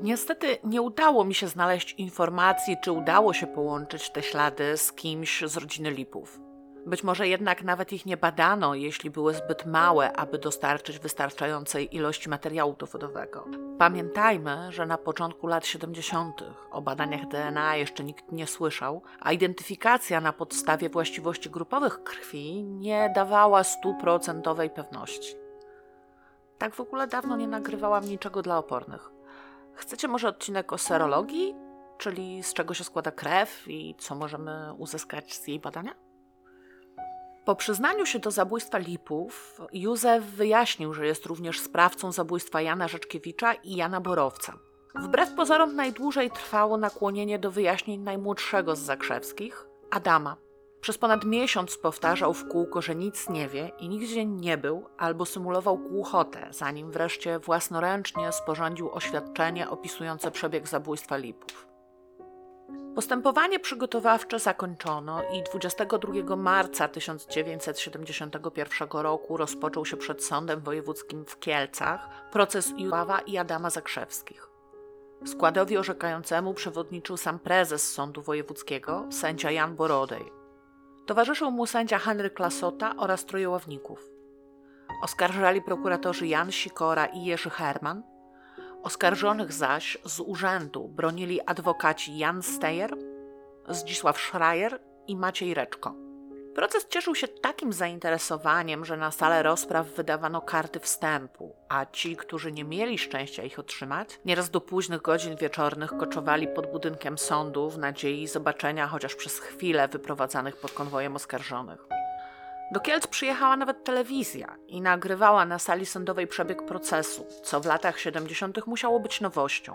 Niestety nie udało mi się znaleźć informacji, czy udało się połączyć te ślady z kimś z rodziny Lipów. Być może jednak nawet ich nie badano, jeśli były zbyt małe, aby dostarczyć wystarczającej ilości materiału dowodowego. Pamiętajmy, że na początku lat 70. o badaniach DNA jeszcze nikt nie słyszał, a identyfikacja na podstawie właściwości grupowych krwi nie dawała stuprocentowej pewności. Tak w ogóle dawno nie nagrywałam niczego dla opornych. Chcecie może odcinek o serologii, czyli z czego się składa krew i co możemy uzyskać z jej badania? Po przyznaniu się do zabójstwa Lipów, Józef wyjaśnił, że jest również sprawcą zabójstwa Jana Rzeczkiewicza i Jana Borowca. Wbrew pozorom najdłużej trwało nakłonienie do wyjaśnień najmłodszego z Zakrzewskich, Adama. Przez ponad miesiąc powtarzał w kółko, że nic nie wie i nigdzie nie był, albo symulował głuchotę, zanim wreszcie własnoręcznie sporządził oświadczenie opisujące przebieg zabójstwa Lipów. Postępowanie przygotowawcze zakończono i 22 marca 1971 roku rozpoczął się przed Sądem Wojewódzkim w Kielcach proces Józefa i Adama Zakrzewskich. Składowi orzekającemu przewodniczył sam prezes Sądu Wojewódzkiego, sędzia Jan Borodej. Towarzyszył mu sędzia Henryk Lasota oraz troje ławników. oskarżali prokuratorzy Jan Sikora i Jerzy Herman. Oskarżonych zaś z urzędu bronili adwokaci Jan Steyer, Zdzisław Schreier i Maciej Reczko. Proces cieszył się takim zainteresowaniem, że na salę rozpraw wydawano karty wstępu, a ci, którzy nie mieli szczęścia ich otrzymać, nieraz do późnych godzin wieczornych koczowali pod budynkiem sądu w nadziei zobaczenia chociaż przez chwilę wyprowadzanych pod konwojem oskarżonych. Do Kielc przyjechała nawet telewizja i nagrywała na sali sądowej przebieg procesu, co w latach 70. musiało być nowością.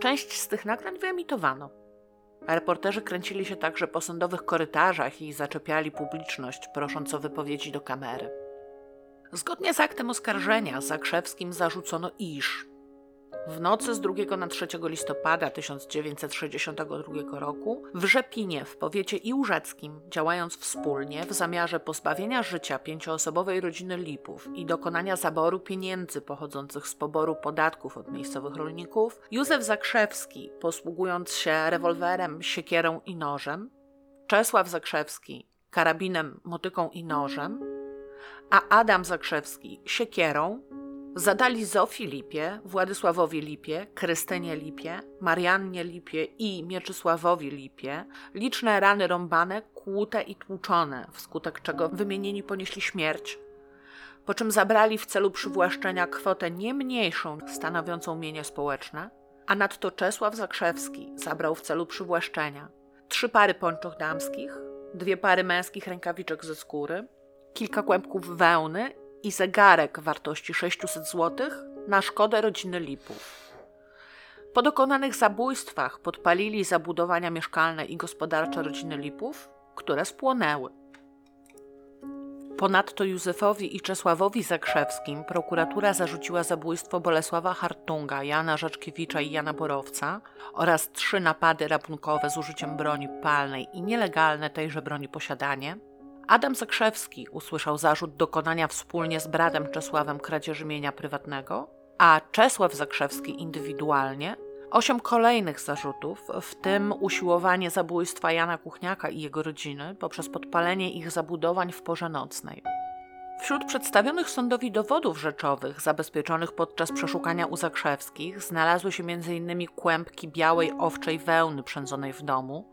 Część z tych nagrań wyemitowano. Reporterzy kręcili się także po sądowych korytarzach i zaczepiali publiczność, prosząc o wypowiedzi do kamery. Zgodnie z aktem oskarżenia Zakrzewskim zarzucono iż w nocy z 2 na 3 listopada 1962 roku w Rzepinie w powiecie iłżeckim, działając wspólnie w zamiarze pozbawienia życia pięcioosobowej rodziny Lipów i dokonania zaboru pieniędzy pochodzących z poboru podatków od miejscowych rolników, Józef Zakrzewski, posługując się rewolwerem, siekierą i nożem, Czesław Zakrzewski karabinem, motyką i nożem, a Adam Zakrzewski siekierą, Zadali Zofii Lipie, Władysławowi Lipie, Krystynie Lipie, Mariannie Lipie i Mieczysławowi Lipie liczne rany rąbane, kłute i tłuczone, wskutek czego wymienieni ponieśli śmierć, po czym zabrali w celu przywłaszczenia kwotę nie mniejszą stanowiącą mienie społeczne, a nadto Czesław Zakrzewski zabrał w celu przywłaszczenia. Trzy pary pończoch damskich, dwie pary męskich rękawiczek ze skóry, kilka kłębków wełny i zegarek wartości 600 zł na szkodę rodziny Lipów. Po dokonanych zabójstwach podpalili zabudowania mieszkalne i gospodarcze rodziny Lipów, które spłonęły. Ponadto Józefowi i Czesławowi Zakrzewskim prokuratura zarzuciła zabójstwo Bolesława Hartunga, Jana Rzeczkiewicza i Jana Borowca oraz trzy napady rabunkowe z użyciem broni palnej i nielegalne tejże broni posiadanie – Adam Zakrzewski usłyszał zarzut dokonania wspólnie z bratem Czesławem kradzieży mienia prywatnego, a Czesław Zakrzewski indywidualnie osiem kolejnych zarzutów, w tym usiłowanie zabójstwa Jana Kuchniaka i jego rodziny poprzez podpalenie ich zabudowań w porze nocnej. Wśród przedstawionych sądowi dowodów rzeczowych zabezpieczonych podczas przeszukania u Zakrzewskich znalazły się m.in. kłębki białej owczej wełny przędzonej w domu,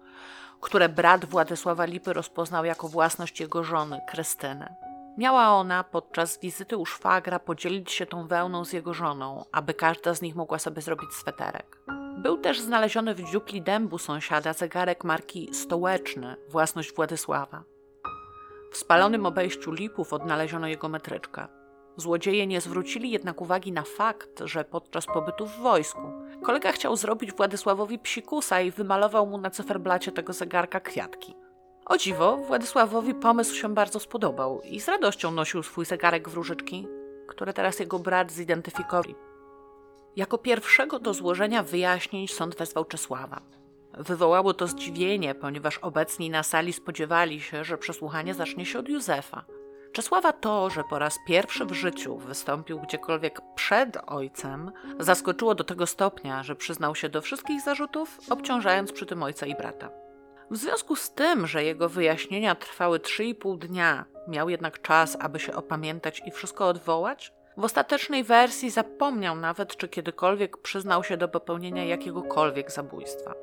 które brat Władysława Lipy rozpoznał jako własność jego żony, Krystyny. Miała ona podczas wizyty u szwagra podzielić się tą wełną z jego żoną, aby każda z nich mogła sobie zrobić sweterek. Był też znaleziony w dziupli dębu sąsiada zegarek marki Stołeczny, własność Władysława. W spalonym obejściu lipów odnaleziono jego metryczkę. Złodzieje nie zwrócili jednak uwagi na fakt, że podczas pobytu w wojsku kolega chciał zrobić Władysławowi psikusa i wymalował mu na cyferblacie tego zegarka kwiatki. O dziwo, Władysławowi pomysł się bardzo spodobał i z radością nosił swój zegarek w różyczki, które teraz jego brat zidentyfikował. Jako pierwszego do złożenia wyjaśnień sąd wezwał Czesława. Wywołało to zdziwienie, ponieważ obecni na sali spodziewali się, że przesłuchanie zacznie się od Józefa – Czesława to, że po raz pierwszy w życiu wystąpił gdziekolwiek przed ojcem, zaskoczyło do tego stopnia, że przyznał się do wszystkich zarzutów, obciążając przy tym ojca i brata. W związku z tym, że jego wyjaśnienia trwały 3,5 dnia, miał jednak czas, aby się opamiętać i wszystko odwołać, w ostatecznej wersji zapomniał nawet, czy kiedykolwiek przyznał się do popełnienia jakiegokolwiek zabójstwa.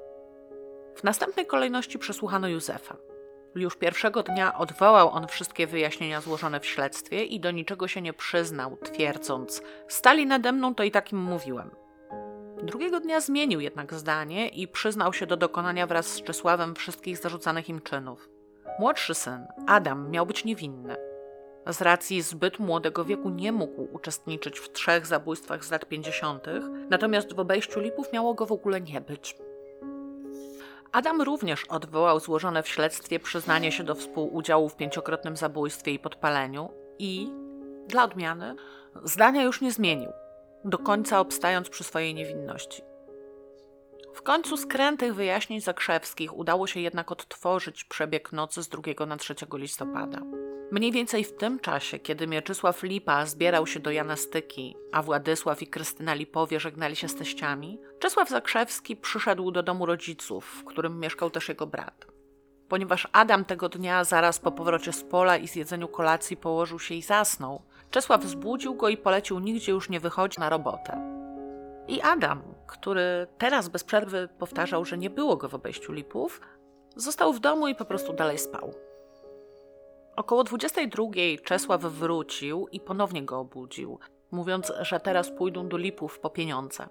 W następnej kolejności przesłuchano Józefa. Już pierwszego dnia odwołał on wszystkie wyjaśnienia złożone w śledztwie i do niczego się nie przyznał, twierdząc: Stali nade mną, to i takim mówiłem. Drugiego dnia zmienił jednak zdanie i przyznał się do dokonania wraz z Czesławem wszystkich zarzucanych im czynów. Młodszy syn, Adam, miał być niewinny. Z racji zbyt młodego wieku nie mógł uczestniczyć w trzech zabójstwach z lat 50., natomiast w obejściu Lipów miało go w ogóle nie być. Adam również odwołał złożone w śledztwie przyznanie się do współudziału w pięciokrotnym zabójstwie i podpaleniu i, dla odmiany, zdania już nie zmienił, do końca obstając przy swojej niewinności. W końcu skrętych wyjaśnień Zakrzewskich udało się jednak odtworzyć przebieg nocy z 2 na 3 listopada. Mniej więcej w tym czasie, kiedy Mieczysław Lipa zbierał się do Janastyki, a Władysław i Krystyna Lipowie żegnali się z teściami, Czesław Zakrzewski przyszedł do domu rodziców, w którym mieszkał też jego brat. Ponieważ Adam tego dnia zaraz po powrocie z pola i zjedzeniu kolacji położył się i zasnął, Czesław wzbudził go i polecił nigdzie już nie wychodzić na robotę. I Adam, który teraz bez przerwy powtarzał, że nie było go w obejściu lipów, został w domu i po prostu dalej spał. Około 22 Czesław wrócił i ponownie go obudził, mówiąc, że teraz pójdą do lipów po pieniądze.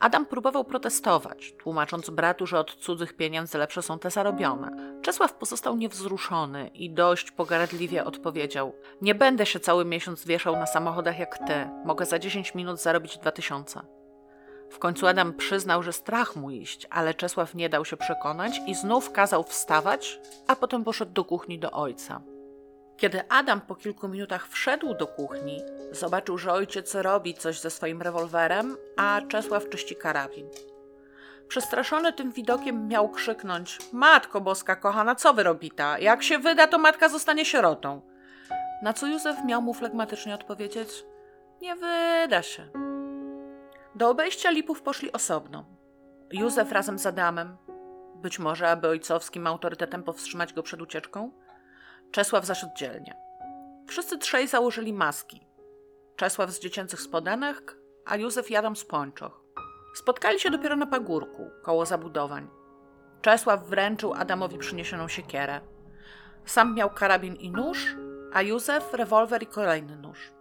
Adam próbował protestować, tłumacząc bratu, że od cudzych pieniędzy lepsze są te zarobione. Czesław pozostał niewzruszony i dość pogardliwie odpowiedział: Nie będę się cały miesiąc wieszał na samochodach jak ty, mogę za 10 minut zarobić 2000. W końcu Adam przyznał, że strach mu iść, ale Czesław nie dał się przekonać i znów kazał wstawać, a potem poszedł do kuchni do ojca. Kiedy Adam po kilku minutach wszedł do kuchni, zobaczył, że ojciec robi coś ze swoim rewolwerem, a Czesław czyści karabin. Przestraszony tym widokiem miał krzyknąć: Matko boska, kochana, co wy robita? Jak się wyda, to matka zostanie sierotą. Na co Józef miał mu flegmatycznie odpowiedzieć: Nie wyda się. Do obejścia lipów poszli osobno. Józef razem z Adamem, być może aby ojcowskim autorytetem powstrzymać go przed ucieczką, Czesław zaś oddzielnie. Wszyscy trzej założyli maski. Czesław z dziecięcych spodenek, a Józef i Adam z pończoch. Spotkali się dopiero na pagórku, koło zabudowań. Czesław wręczył Adamowi przyniesioną siekierę. Sam miał karabin i nóż, a Józef rewolwer i kolejny nóż.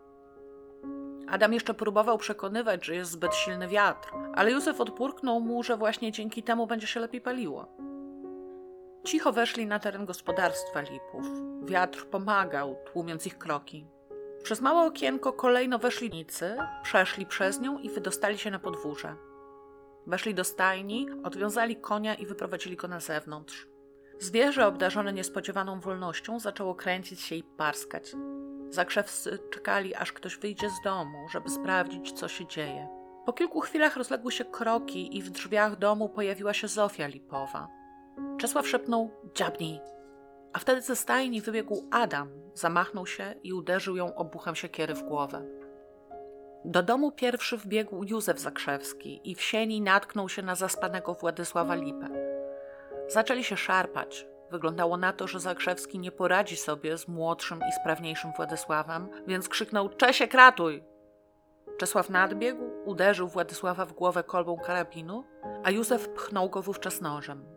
Adam jeszcze próbował przekonywać, że jest zbyt silny wiatr, ale Józef odpurknął mu, że właśnie dzięki temu będzie się lepiej paliło. Cicho weszli na teren gospodarstwa Lipów. Wiatr pomagał, tłumiąc ich kroki. Przez małe okienko kolejno weszli nicy, przeszli przez nią i wydostali się na podwórze. Weszli do stajni, odwiązali konia i wyprowadzili go na zewnątrz. Zwierzę obdarzone niespodziewaną wolnością zaczęło kręcić się i parskać. Zakrzewscy czekali, aż ktoś wyjdzie z domu, żeby sprawdzić, co się dzieje. Po kilku chwilach rozległy się kroki i w drzwiach domu pojawiła się Zofia Lipowa. Czesław szepnął dziabnij, a wtedy ze stajni wybiegł Adam, zamachnął się i uderzył ją obuchem siekiery w głowę. Do domu pierwszy wbiegł Józef Zakrzewski i w sieni natknął się na zaspanego Władysława Lipę. Zaczęli się szarpać. Wyglądało na to, że Zakrzewski nie poradzi sobie z młodszym i sprawniejszym Władysławem, więc krzyknął: Czesiek, ratuj! Czesław nadbiegł, uderzył Władysława w głowę kolbą karabinu, a Józef pchnął go wówczas nożem.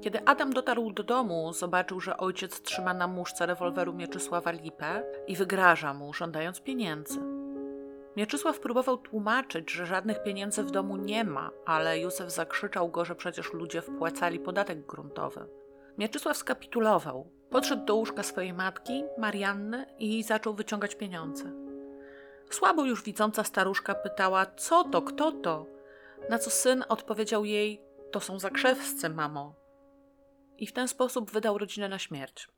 Kiedy Adam dotarł do domu, zobaczył, że ojciec trzyma na muszce rewolweru Mieczysława Lipę i wygraża mu, żądając pieniędzy. Mieczysław próbował tłumaczyć, że żadnych pieniędzy w domu nie ma, ale Józef zakrzyczał go, że przecież ludzie wpłacali podatek gruntowy. Mieczysław skapitulował. Podszedł do łóżka swojej matki, Marianny, i zaczął wyciągać pieniądze. Słabo już widząca staruszka pytała, co to, kto to? Na co syn odpowiedział jej, to są zakrzewscy, mamo. I w ten sposób wydał rodzinę na śmierć.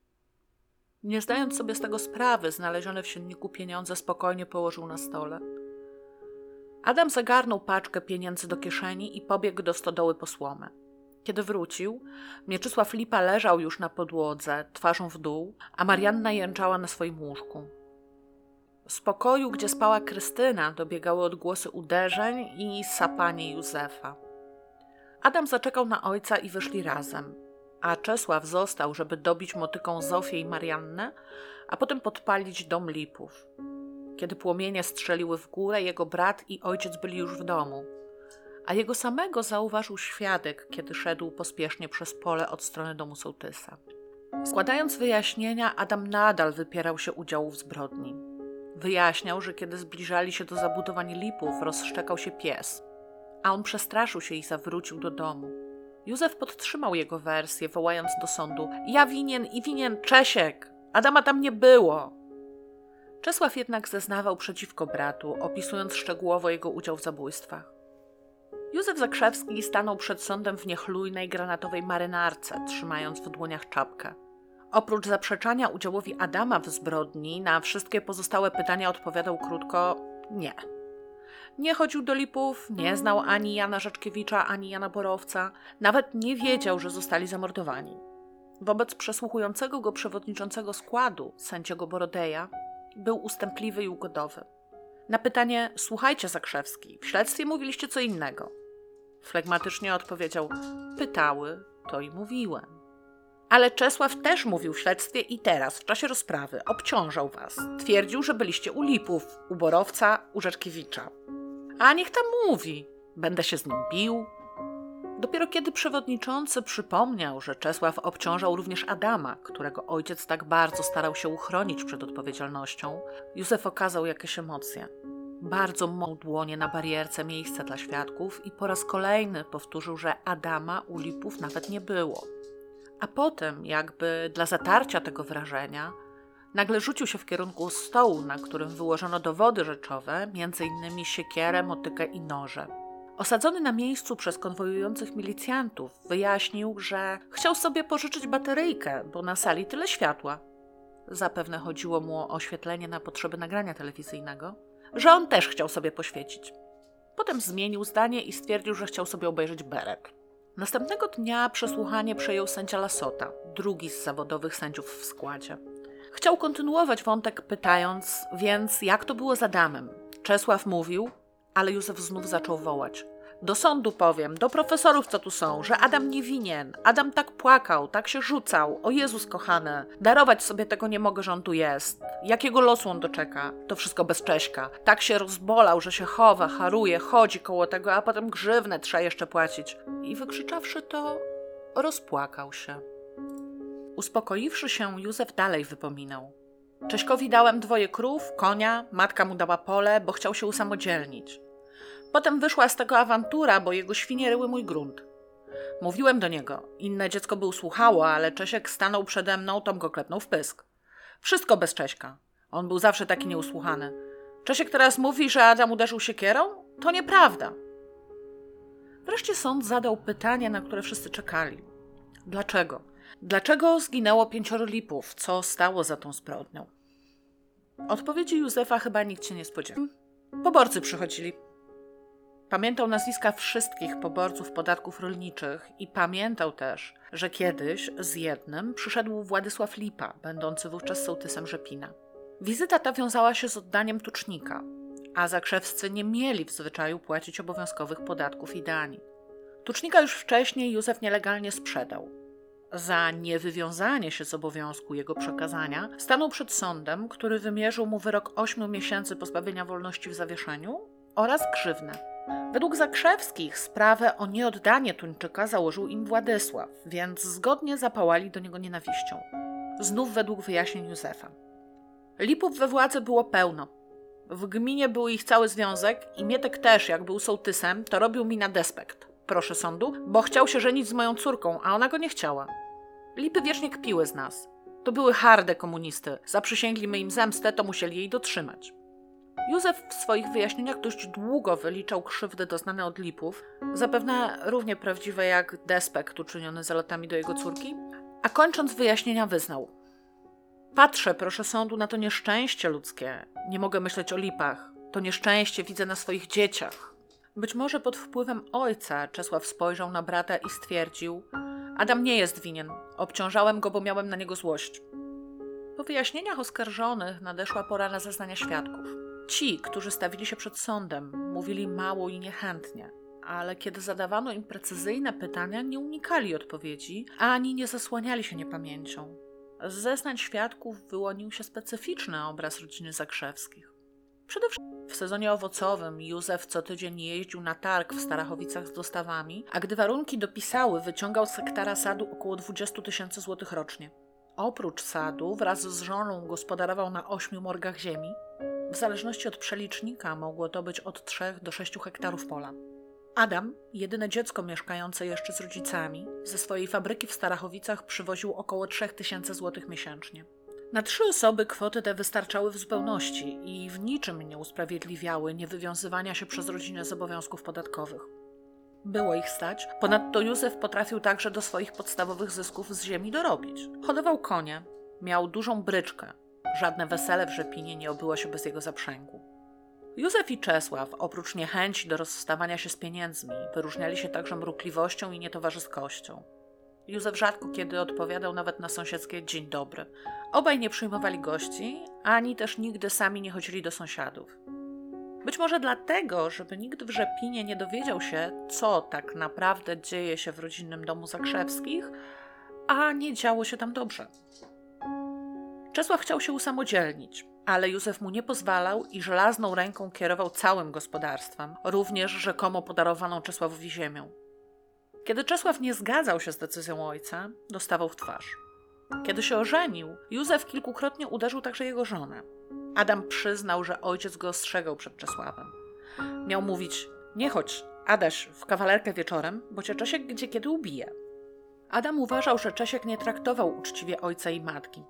Nie zdając sobie z tego sprawy, znalezione w silniku pieniądze spokojnie położył na stole. Adam zagarnął paczkę pieniędzy do kieszeni i pobiegł do stodoły po słomę. Kiedy wrócił, Mieczysław Lipa leżał już na podłodze, twarzą w dół, a Marianna jęczała na swoim łóżku. Z pokoju, gdzie spała Krystyna, dobiegały odgłosy uderzeń i sapanie Józefa. Adam zaczekał na ojca i wyszli razem a Czesław został, żeby dobić motyką Zofię i Mariannę, a potem podpalić dom Lipów. Kiedy płomienie strzeliły w górę, jego brat i ojciec byli już w domu, a jego samego zauważył świadek, kiedy szedł pospiesznie przez pole od strony domu sołtysa. Składając wyjaśnienia, Adam nadal wypierał się udziału w zbrodni. Wyjaśniał, że kiedy zbliżali się do zabudowań Lipów, rozszczekał się pies, a on przestraszył się i zawrócił do domu. Józef podtrzymał jego wersję, wołając do sądu: Ja winien i winien Czesiek! Adama tam nie było! Czesław jednak zeznawał przeciwko bratu, opisując szczegółowo jego udział w zabójstwach. Józef Zakrzewski stanął przed sądem w niechlujnej granatowej marynarce, trzymając w dłoniach czapkę. Oprócz zaprzeczania udziałowi Adama w zbrodni, na wszystkie pozostałe pytania odpowiadał krótko: Nie. Nie chodził do Lipów, nie znał ani Jana Rzeczkiewicza, ani Jana Borowca, nawet nie wiedział, że zostali zamordowani. Wobec przesłuchującego go przewodniczącego składu, sędziego Borodeja, był ustępliwy i ugodowy. Na pytanie, słuchajcie Zakrzewski, w śledztwie mówiliście co innego. Flegmatycznie odpowiedział, pytały, to i mówiłem. Ale Czesław też mówił w śledztwie i teraz, w czasie rozprawy, obciążał was. Twierdził, że byliście u Lipów, u Borowca, u Rzeczkiewicza. A niech tam mówi. Będę się z nim bił. Dopiero kiedy przewodniczący przypomniał, że Czesław obciążał również Adama, którego ojciec tak bardzo starał się uchronić przed odpowiedzialnością, Józef okazał jakieś emocje. Bardzo mął dłonie na barierce miejsca dla świadków i po raz kolejny powtórzył, że Adama u Lipów nawet nie było. A potem, jakby dla zatarcia tego wrażenia, nagle rzucił się w kierunku stołu, na którym wyłożono dowody rzeczowe, m.in. siekierę, motykę i noże. Osadzony na miejscu przez konwojujących milicjantów, wyjaśnił, że chciał sobie pożyczyć bateryjkę, bo na sali tyle światła. Zapewne chodziło mu o oświetlenie na potrzeby nagrania telewizyjnego, że on też chciał sobie poświecić. Potem zmienił zdanie i stwierdził, że chciał sobie obejrzeć beret. Następnego dnia przesłuchanie przejął sędzia Lasota, drugi z zawodowych sędziów w składzie. Chciał kontynuować wątek, pytając, więc jak to było z Adamem? Czesław mówił, ale Józef znów zaczął wołać. Do sądu powiem, do profesorów, co tu są, że Adam nie winien. Adam tak płakał, tak się rzucał. O Jezus kochany, darować sobie tego nie mogę, że on tu jest. Jakiego losu on doczeka? To wszystko bez Cześka. Tak się rozbolał, że się chowa, haruje, chodzi koło tego, a potem grzywnę trzeba jeszcze płacić. I wykrzyczawszy to, rozpłakał się. Uspokoiwszy się, Józef dalej wypominał. Cześkowi dałem dwoje krów, konia, matka mu dała pole, bo chciał się usamodzielnić. Potem wyszła z tego awantura, bo jego świnie ryły mój grunt. Mówiłem do niego. Inne dziecko by usłuchało, ale Czesiek stanął przede mną, Tom go klepnął w pysk. Wszystko bez Cześka. On był zawsze taki nieusłuchany. Czesiek teraz mówi, że Adam uderzył siekierą? To nieprawda. Wreszcie sąd zadał pytanie, na które wszyscy czekali. Dlaczego? Dlaczego zginęło pięcioro lipów? Co stało za tą zbrodnią? Odpowiedzi Józefa chyba nikt się nie spodziewał. Poborcy przychodzili. Pamiętał nazwiska wszystkich poborców podatków rolniczych i pamiętał też, że kiedyś z jednym przyszedł Władysław Lipa, będący wówczas sołtysem Rzepina. Wizyta ta wiązała się z oddaniem tucznika, a zakrzewscy nie mieli w zwyczaju płacić obowiązkowych podatków i danin. Tucznika już wcześniej Józef nielegalnie sprzedał. Za niewywiązanie się z obowiązku jego przekazania stanął przed sądem, który wymierzył mu wyrok 8 miesięcy pozbawienia wolności w zawieszeniu oraz grzywnę. Według Zakrzewskich sprawę o nieoddanie tuńczyka założył im Władysław, więc zgodnie zapałali do niego nienawiścią. Znów według wyjaśnień Józefa. Lipów we władzy było pełno. W gminie był ich cały związek i Mietek też, jak był sołtysem, to robił mi na despekt. Proszę sądu, bo chciał się żenić z moją córką, a ona go nie chciała. Lipy wiecznie kpiły z nas. To były harde komunisty. Zaprzysięgliśmy im zemstę, to musieli jej dotrzymać. Józef w swoich wyjaśnieniach dość długo wyliczał krzywdy doznane od Lipów, zapewne równie prawdziwe jak despekt uczyniony zalotami do jego córki, a kończąc wyjaśnienia wyznał. Patrzę, proszę sądu, na to nieszczęście ludzkie. Nie mogę myśleć o Lipach. To nieszczęście widzę na swoich dzieciach. Być może pod wpływem ojca Czesław spojrzał na brata i stwierdził: Adam nie jest winien. Obciążałem go, bo miałem na niego złość. Po wyjaśnieniach oskarżonych nadeszła pora na zeznania świadków. Ci, którzy stawili się przed sądem, mówili mało i niechętnie, ale kiedy zadawano im precyzyjne pytania, nie unikali odpowiedzi, ani nie zasłaniali się niepamięcią. Z zeznań świadków wyłonił się specyficzny obraz rodziny Zakrzewskich. Przede wszystkim w sezonie owocowym Józef co tydzień jeździł na targ w Starachowicach z dostawami, a gdy warunki dopisały, wyciągał z hektara sadu około 20 tysięcy złotych rocznie. Oprócz sadu, wraz z żoną gospodarował na ośmiu morgach ziemi, w zależności od przelicznika mogło to być od 3 do 6 hektarów pola. Adam, jedyne dziecko mieszkające jeszcze z rodzicami, ze swojej fabryki w Starachowicach przywoził około 3000 zł miesięcznie. Na trzy osoby kwoty te wystarczały w zupełności i w niczym nie usprawiedliwiały niewywiązywania się przez rodzinę z obowiązków podatkowych. Było ich stać, ponadto Józef potrafił także do swoich podstawowych zysków z ziemi dorobić. Hodował konie, miał dużą bryczkę, Żadne wesele w Rzepinie nie obyło się bez jego zaprzęgu. Józef i Czesław, oprócz niechęci do rozstawania się z pieniędzmi, wyróżniali się także mrukliwością i nietowarzyskością. Józef rzadko kiedy odpowiadał nawet na sąsiedzkie dzień dobry. Obaj nie przyjmowali gości, ani też nigdy sami nie chodzili do sąsiadów. Być może dlatego, żeby nikt w Rzepinie nie dowiedział się, co tak naprawdę dzieje się w rodzinnym domu Zakrzewskich, a nie działo się tam dobrze. Czesław chciał się usamodzielnić, ale Józef mu nie pozwalał i żelazną ręką kierował całym gospodarstwem, również rzekomo podarowaną Czesławowi ziemią. Kiedy Czesław nie zgadzał się z decyzją ojca, dostawał w twarz. Kiedy się ożenił, Józef kilkukrotnie uderzył także jego żonę. Adam przyznał, że ojciec go ostrzegał przed Czesławem. Miał mówić: Nie chodź, Adaś, w kawalerkę wieczorem, bo cię Czesiek gdzie kiedy ubije. Adam uważał, że Czesiek nie traktował uczciwie ojca i matki.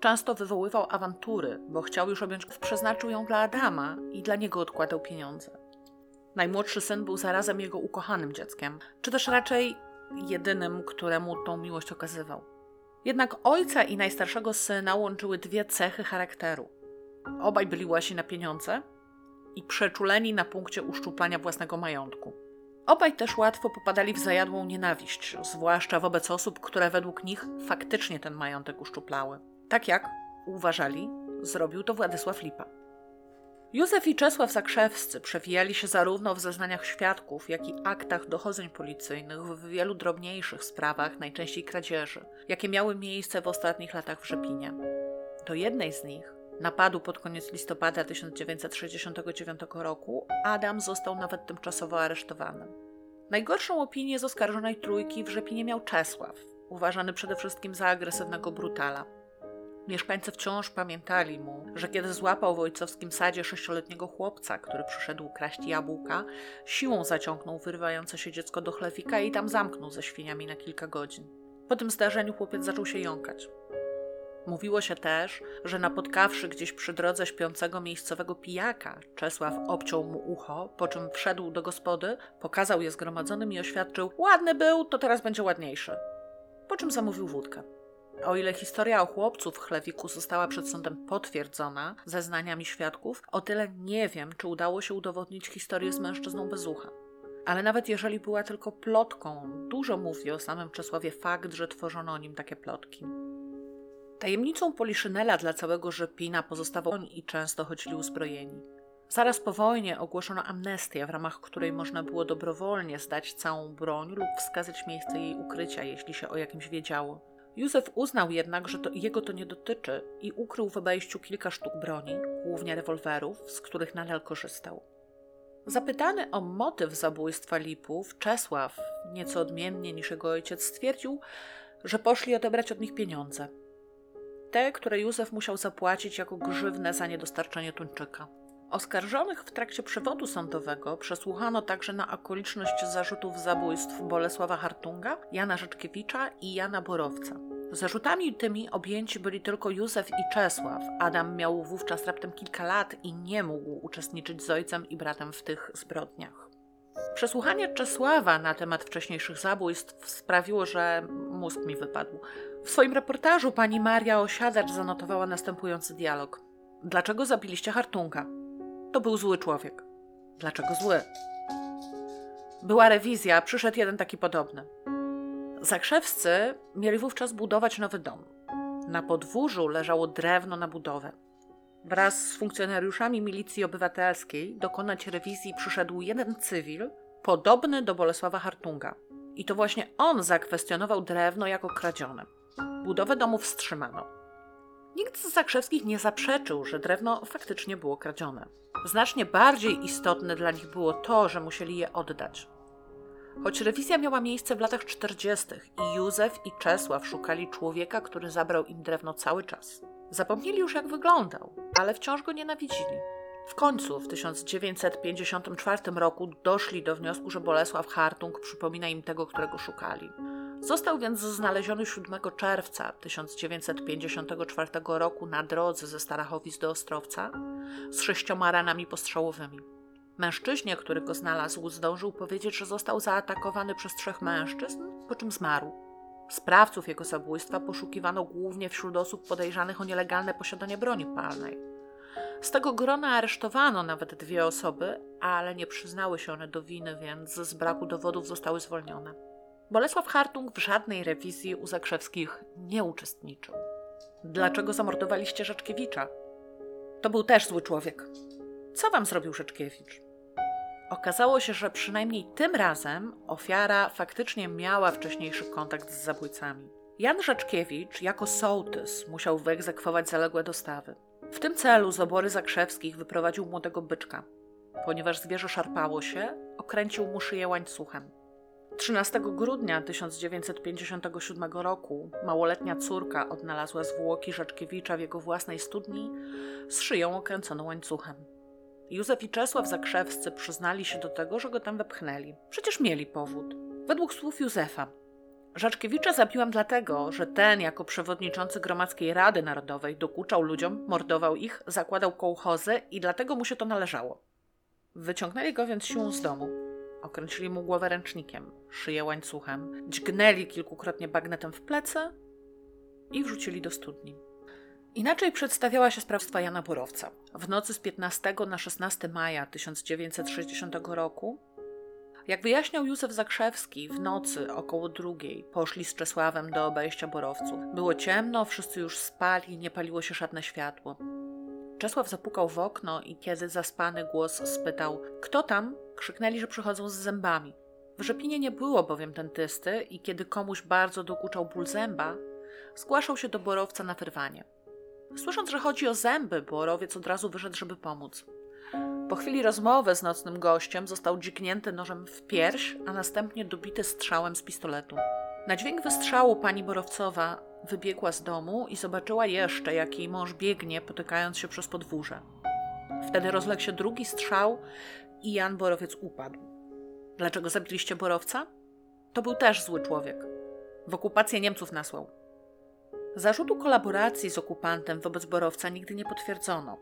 Często wywoływał awantury, bo chciał już objąć, przeznaczył ją dla Adama i dla niego odkładał pieniądze. Najmłodszy syn był zarazem jego ukochanym dzieckiem, czy też raczej jedynym, któremu tą miłość okazywał. Jednak ojca i najstarszego syna łączyły dwie cechy charakteru. Obaj byli łasi na pieniądze i przeczuleni na punkcie uszczuplania własnego majątku. Obaj też łatwo popadali w zajadłą nienawiść, zwłaszcza wobec osób, które według nich faktycznie ten majątek uszczuplały. Tak jak, uważali, zrobił to Władysław Lipa. Józef i Czesław Zakrzewscy przewijali się zarówno w zeznaniach świadków, jak i aktach dochodzeń policyjnych w wielu drobniejszych sprawach, najczęściej kradzieży, jakie miały miejsce w ostatnich latach w Rzepinie. Do jednej z nich, napadu pod koniec listopada 1969 roku, Adam został nawet tymczasowo aresztowany. Najgorszą opinię z oskarżonej trójki w Rzepinie miał Czesław, uważany przede wszystkim za agresywnego brutala. Mieszkańcy wciąż pamiętali mu, że kiedy złapał w ojcowskim sadzie sześcioletniego chłopca, który przyszedł kraść jabłka, siłą zaciągnął wyrywające się dziecko do chlewika i tam zamknął ze świniami na kilka godzin. Po tym zdarzeniu chłopiec zaczął się jąkać. Mówiło się też, że napotkawszy gdzieś przy drodze śpiącego miejscowego pijaka, Czesław obciął mu ucho, po czym wszedł do gospody, pokazał je zgromadzonym i oświadczył: Ładny był, to teraz będzie ładniejszy. Po czym zamówił wódkę. O ile historia o chłopcu w chlewiku została przed sądem potwierdzona zeznaniami świadków, o tyle nie wiem, czy udało się udowodnić historię z mężczyzną bez ucha. Ale nawet jeżeli była tylko plotką, dużo mówi o samym Czesławie fakt, że tworzono o nim takie plotki. Tajemnicą Poliszynela dla całego Rzepina pozostawał on i często chodzili uzbrojeni. Zaraz po wojnie ogłoszono amnestię, w ramach której można było dobrowolnie zdać całą broń lub wskazać miejsce jej ukrycia, jeśli się o jakimś wiedziało. Józef uznał jednak, że to jego to nie dotyczy i ukrył w obejściu kilka sztuk broni, głównie rewolwerów, z których nadal korzystał. Zapytany o motyw zabójstwa Lipów, Czesław, nieco odmiennie niż jego ojciec, stwierdził, że poszli odebrać od nich pieniądze. Te, które Józef musiał zapłacić jako grzywne za niedostarczenie tuńczyka. Oskarżonych w trakcie przewodu sądowego przesłuchano także na okoliczność zarzutów zabójstw Bolesława Hartunga, Jana Rzeczkiewicza i Jana Borowca. Zarzutami tymi objęci byli tylko Józef i Czesław. Adam miał wówczas raptem kilka lat i nie mógł uczestniczyć z ojcem i bratem w tych zbrodniach. Przesłuchanie Czesława na temat wcześniejszych zabójstw sprawiło, że mózg mi wypadł. W swoim reportażu pani Maria Osiadacz zanotowała następujący dialog. Dlaczego zabiliście Hartunga? To był zły człowiek. Dlaczego zły? Była rewizja, przyszedł jeden taki podobny. Zakrzewscy mieli wówczas budować nowy dom. Na podwórzu leżało drewno na budowę. Wraz z funkcjonariuszami milicji obywatelskiej dokonać rewizji przyszedł jeden cywil, podobny do Bolesława Hartunga. I to właśnie on zakwestionował drewno jako kradzione. Budowę domu wstrzymano. Nikt z Zakrzewskich nie zaprzeczył, że drewno faktycznie było kradzione. Znacznie bardziej istotne dla nich było to, że musieli je oddać. Choć rewizja miała miejsce w latach 40. i Józef i Czesław szukali człowieka, który zabrał im drewno cały czas. Zapomnieli już, jak wyglądał, ale wciąż go nienawidzili. W końcu w 1954 roku doszli do wniosku, że Bolesław Hartung przypomina im tego, którego szukali. Został więc znaleziony 7 czerwca 1954 roku na drodze ze Starachowic do Ostrowca z sześcioma ranami postrzałowymi. Mężczyźnie, który go znalazł, zdążył powiedzieć, że został zaatakowany przez trzech mężczyzn, po czym zmarł. Sprawców jego zabójstwa poszukiwano głównie wśród osób podejrzanych o nielegalne posiadanie broni palnej. Z tego grona aresztowano nawet dwie osoby, ale nie przyznały się one do winy, więc z braku dowodów zostały zwolnione. Bolesław Hartung w żadnej rewizji u Zakrzewskich nie uczestniczył. Dlaczego zamordowaliście Rzeczkiewicza? To był też zły człowiek. Co wam zrobił Rzeczkiewicz? Okazało się, że przynajmniej tym razem ofiara faktycznie miała wcześniejszy kontakt z zabójcami. Jan Rzeczkiewicz jako sołtys musiał wyegzekwować zaległe dostawy. W tym celu z obory zakrzewskich wyprowadził młodego byczka. Ponieważ zwierzę szarpało się, okręcił mu szyję łańcuchem. 13 grudnia 1957 roku małoletnia córka odnalazła zwłoki Rzeczkiewicza w jego własnej studni z szyją okręconą łańcuchem. Józef i Czesław Zakrzewscy przyznali się do tego, że go tam wepchnęli. Przecież mieli powód. Według słów Józefa, Rzeczkiewicza zabiłam dlatego, że ten jako przewodniczący Gromadzkiej Rady Narodowej dokuczał ludziom, mordował ich, zakładał kołchozy i dlatego mu się to należało. Wyciągnęli go więc siłą z domu. Okręcili mu głowę ręcznikiem, szyję łańcuchem, dźgnęli kilkukrotnie bagnetem w plecy i wrzucili do studni. Inaczej przedstawiała się sprawstwa Jana Borowca. W nocy z 15 na 16 maja 1960 roku, jak wyjaśniał Józef Zakrzewski, w nocy około drugiej poszli z Czesławem do obejścia Borowców. Było ciemno, wszyscy już spali, nie paliło się żadne światło. Czesław zapukał w okno i kiedy zaspany głos spytał: Kto tam? krzyknęli, że przychodzą z zębami. W Rzepinie nie było bowiem dentysty i kiedy komuś bardzo dokuczał ból zęba, zgłaszał się do Borowca na wyrwanie. Słysząc, że chodzi o zęby, Borowiec od razu wyszedł, żeby pomóc. Po chwili rozmowy z nocnym gościem został dźgnięty nożem w pierś, a następnie dobity strzałem z pistoletu. Na dźwięk wystrzału pani Borowcowa wybiegła z domu i zobaczyła jeszcze, jak jej mąż biegnie, potykając się przez podwórze. Wtedy rozległ się drugi strzał i Jan Borowiec upadł. Dlaczego zabiliście Borowca? To był też zły człowiek. W okupację Niemców nasłał. Zarzutu kolaboracji z okupantem wobec Borowca nigdy nie potwierdzono.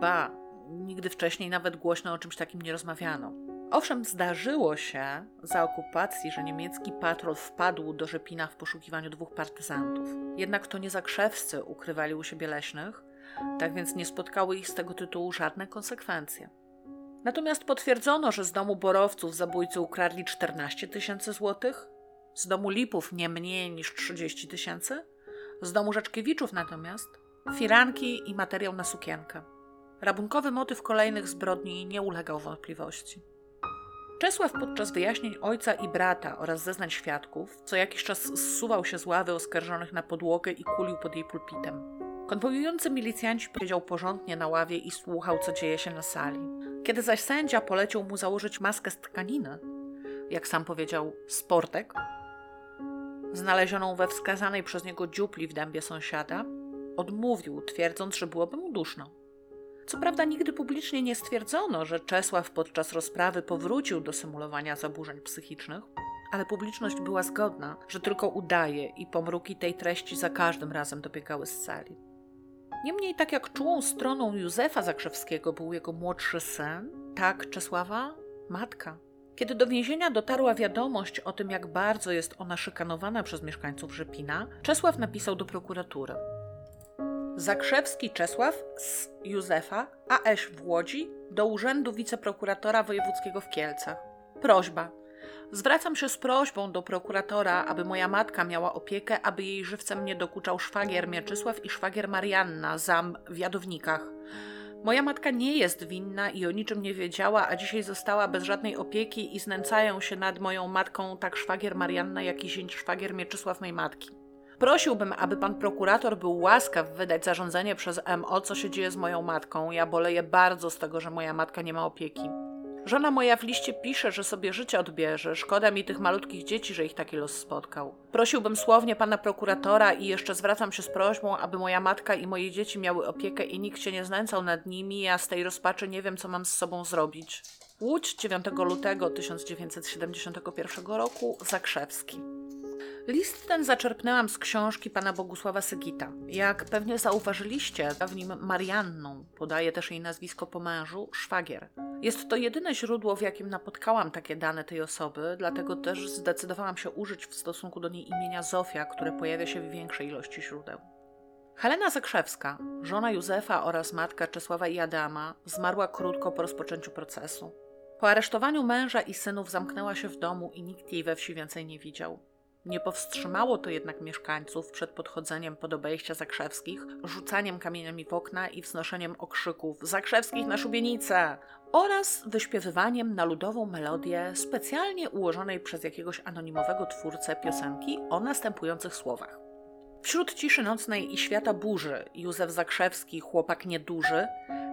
Ba, nigdy wcześniej nawet głośno o czymś takim nie rozmawiano. Owszem, zdarzyło się za okupacji, że niemiecki patrol wpadł do Rzepina w poszukiwaniu dwóch partyzantów. Jednak to nie zakrzewscy ukrywali u siebie leśnych, tak więc nie spotkały ich z tego tytułu żadne konsekwencje. Natomiast potwierdzono, że z domu Borowców zabójcy ukradli 14 tysięcy złotych, z domu Lipów nie mniej niż 30 tysięcy, z domu Rzeczkiewiczów natomiast firanki i materiał na sukienkę. Rabunkowy motyw kolejnych zbrodni nie ulegał wątpliwości. Czesław podczas wyjaśnień ojca i brata oraz zeznań świadków co jakiś czas zsuwał się z ławy oskarżonych na podłogę i kulił pod jej pulpitem. Konwojujący milicjanci powiedział porządnie na ławie i słuchał, co dzieje się na sali. Kiedy zaś sędzia polecił mu założyć maskę z tkaniny, jak sam powiedział, sportek, znalezioną we wskazanej przez niego dziupli w dębie sąsiada, odmówił, twierdząc, że byłoby mu duszno. Co prawda nigdy publicznie nie stwierdzono, że Czesław podczas rozprawy powrócił do symulowania zaburzeń psychicznych, ale publiczność była zgodna, że tylko udaje i pomruki tej treści za każdym razem dobiegały z sali. Niemniej, tak jak czułą stroną Józefa Zakrzewskiego był jego młodszy syn, tak Czesława matka. Kiedy do więzienia dotarła wiadomość o tym, jak bardzo jest ona szykanowana przez mieszkańców Rzepina, Czesław napisał do prokuratury. Zakrzewski Czesław z Józefa, AS w Łodzi, do Urzędu Wiceprokuratora Wojewódzkiego w Kielcach. Prośba. Zwracam się z prośbą do prokuratora, aby moja matka miała opiekę, aby jej żywcem nie dokuczał szwagier Mieczysław i szwagier Marianna, zam w Jadownikach. Moja matka nie jest winna i o niczym nie wiedziała, a dzisiaj została bez żadnej opieki i znęcają się nad moją matką tak szwagier Marianna, jak i zięć szwagier Mieczysław mej matki. Prosiłbym, aby pan prokurator był łaskaw wydać zarządzenie przez MO, co się dzieje z moją matką. Ja boleję bardzo z tego, że moja matka nie ma opieki. Żona moja w liście pisze, że sobie życie odbierze. Szkoda mi tych malutkich dzieci, że ich taki los spotkał. Prosiłbym słownie pana prokuratora i jeszcze zwracam się z prośbą, aby moja matka i moje dzieci miały opiekę i nikt się nie znęcał nad nimi. Ja z tej rozpaczy nie wiem, co mam z sobą zrobić. Łódź 9 lutego 1971 roku, Zakrzewski. List ten zaczerpnęłam z książki pana Bogusława Sygita. Jak pewnie zauważyliście, w nim Marianną, podaje też jej nazwisko po mężu, szwagier. Jest to jedyne źródło, w jakim napotkałam takie dane tej osoby, dlatego też zdecydowałam się użyć w stosunku do niej imienia Zofia, które pojawia się w większej ilości źródeł. Helena Zakrzewska, żona Józefa oraz matka Czesława i Adama, zmarła krótko po rozpoczęciu procesu. Po aresztowaniu męża i synów zamknęła się w domu i nikt jej we wsi więcej nie widział. Nie powstrzymało to jednak mieszkańców przed podchodzeniem pod obejścia Zakrzewskich, rzucaniem kamieniami w okna i wznoszeniem okrzyków Zakrzewskich na szubienicę oraz wyśpiewywaniem na ludową melodię specjalnie ułożonej przez jakiegoś anonimowego twórcę piosenki o następujących słowach. Wśród ciszy nocnej i świata burzy Józef Zakrzewski, chłopak nieduży,